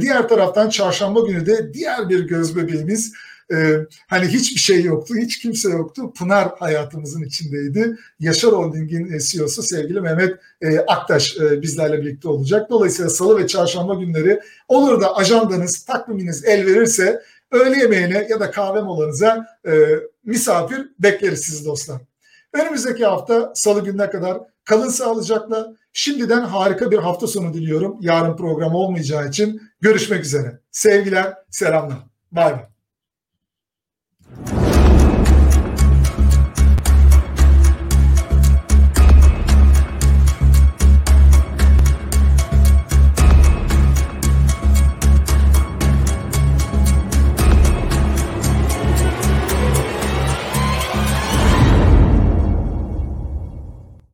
Diğer taraftan çarşamba günü de diğer bir göz bebeğimiz e, hani hiçbir şey yoktu, hiç kimse yoktu. Pınar hayatımızın içindeydi. Yaşar Holding'in e, CEO'su sevgili Mehmet e, Aktaş e, bizlerle birlikte olacak. Dolayısıyla salı ve çarşamba günleri olur da ajandanız, takviminiz el verirse öğle yemeğine ya da kahve molanıza e, misafir bekleriz sizi dostlar. Önümüzdeki hafta salı gününe kadar kalın sağlıcakla. Şimdiden harika bir hafta sonu diliyorum. Yarın program olmayacağı için görüşmek üzere. Sevgiler, selamlar. Bay bay.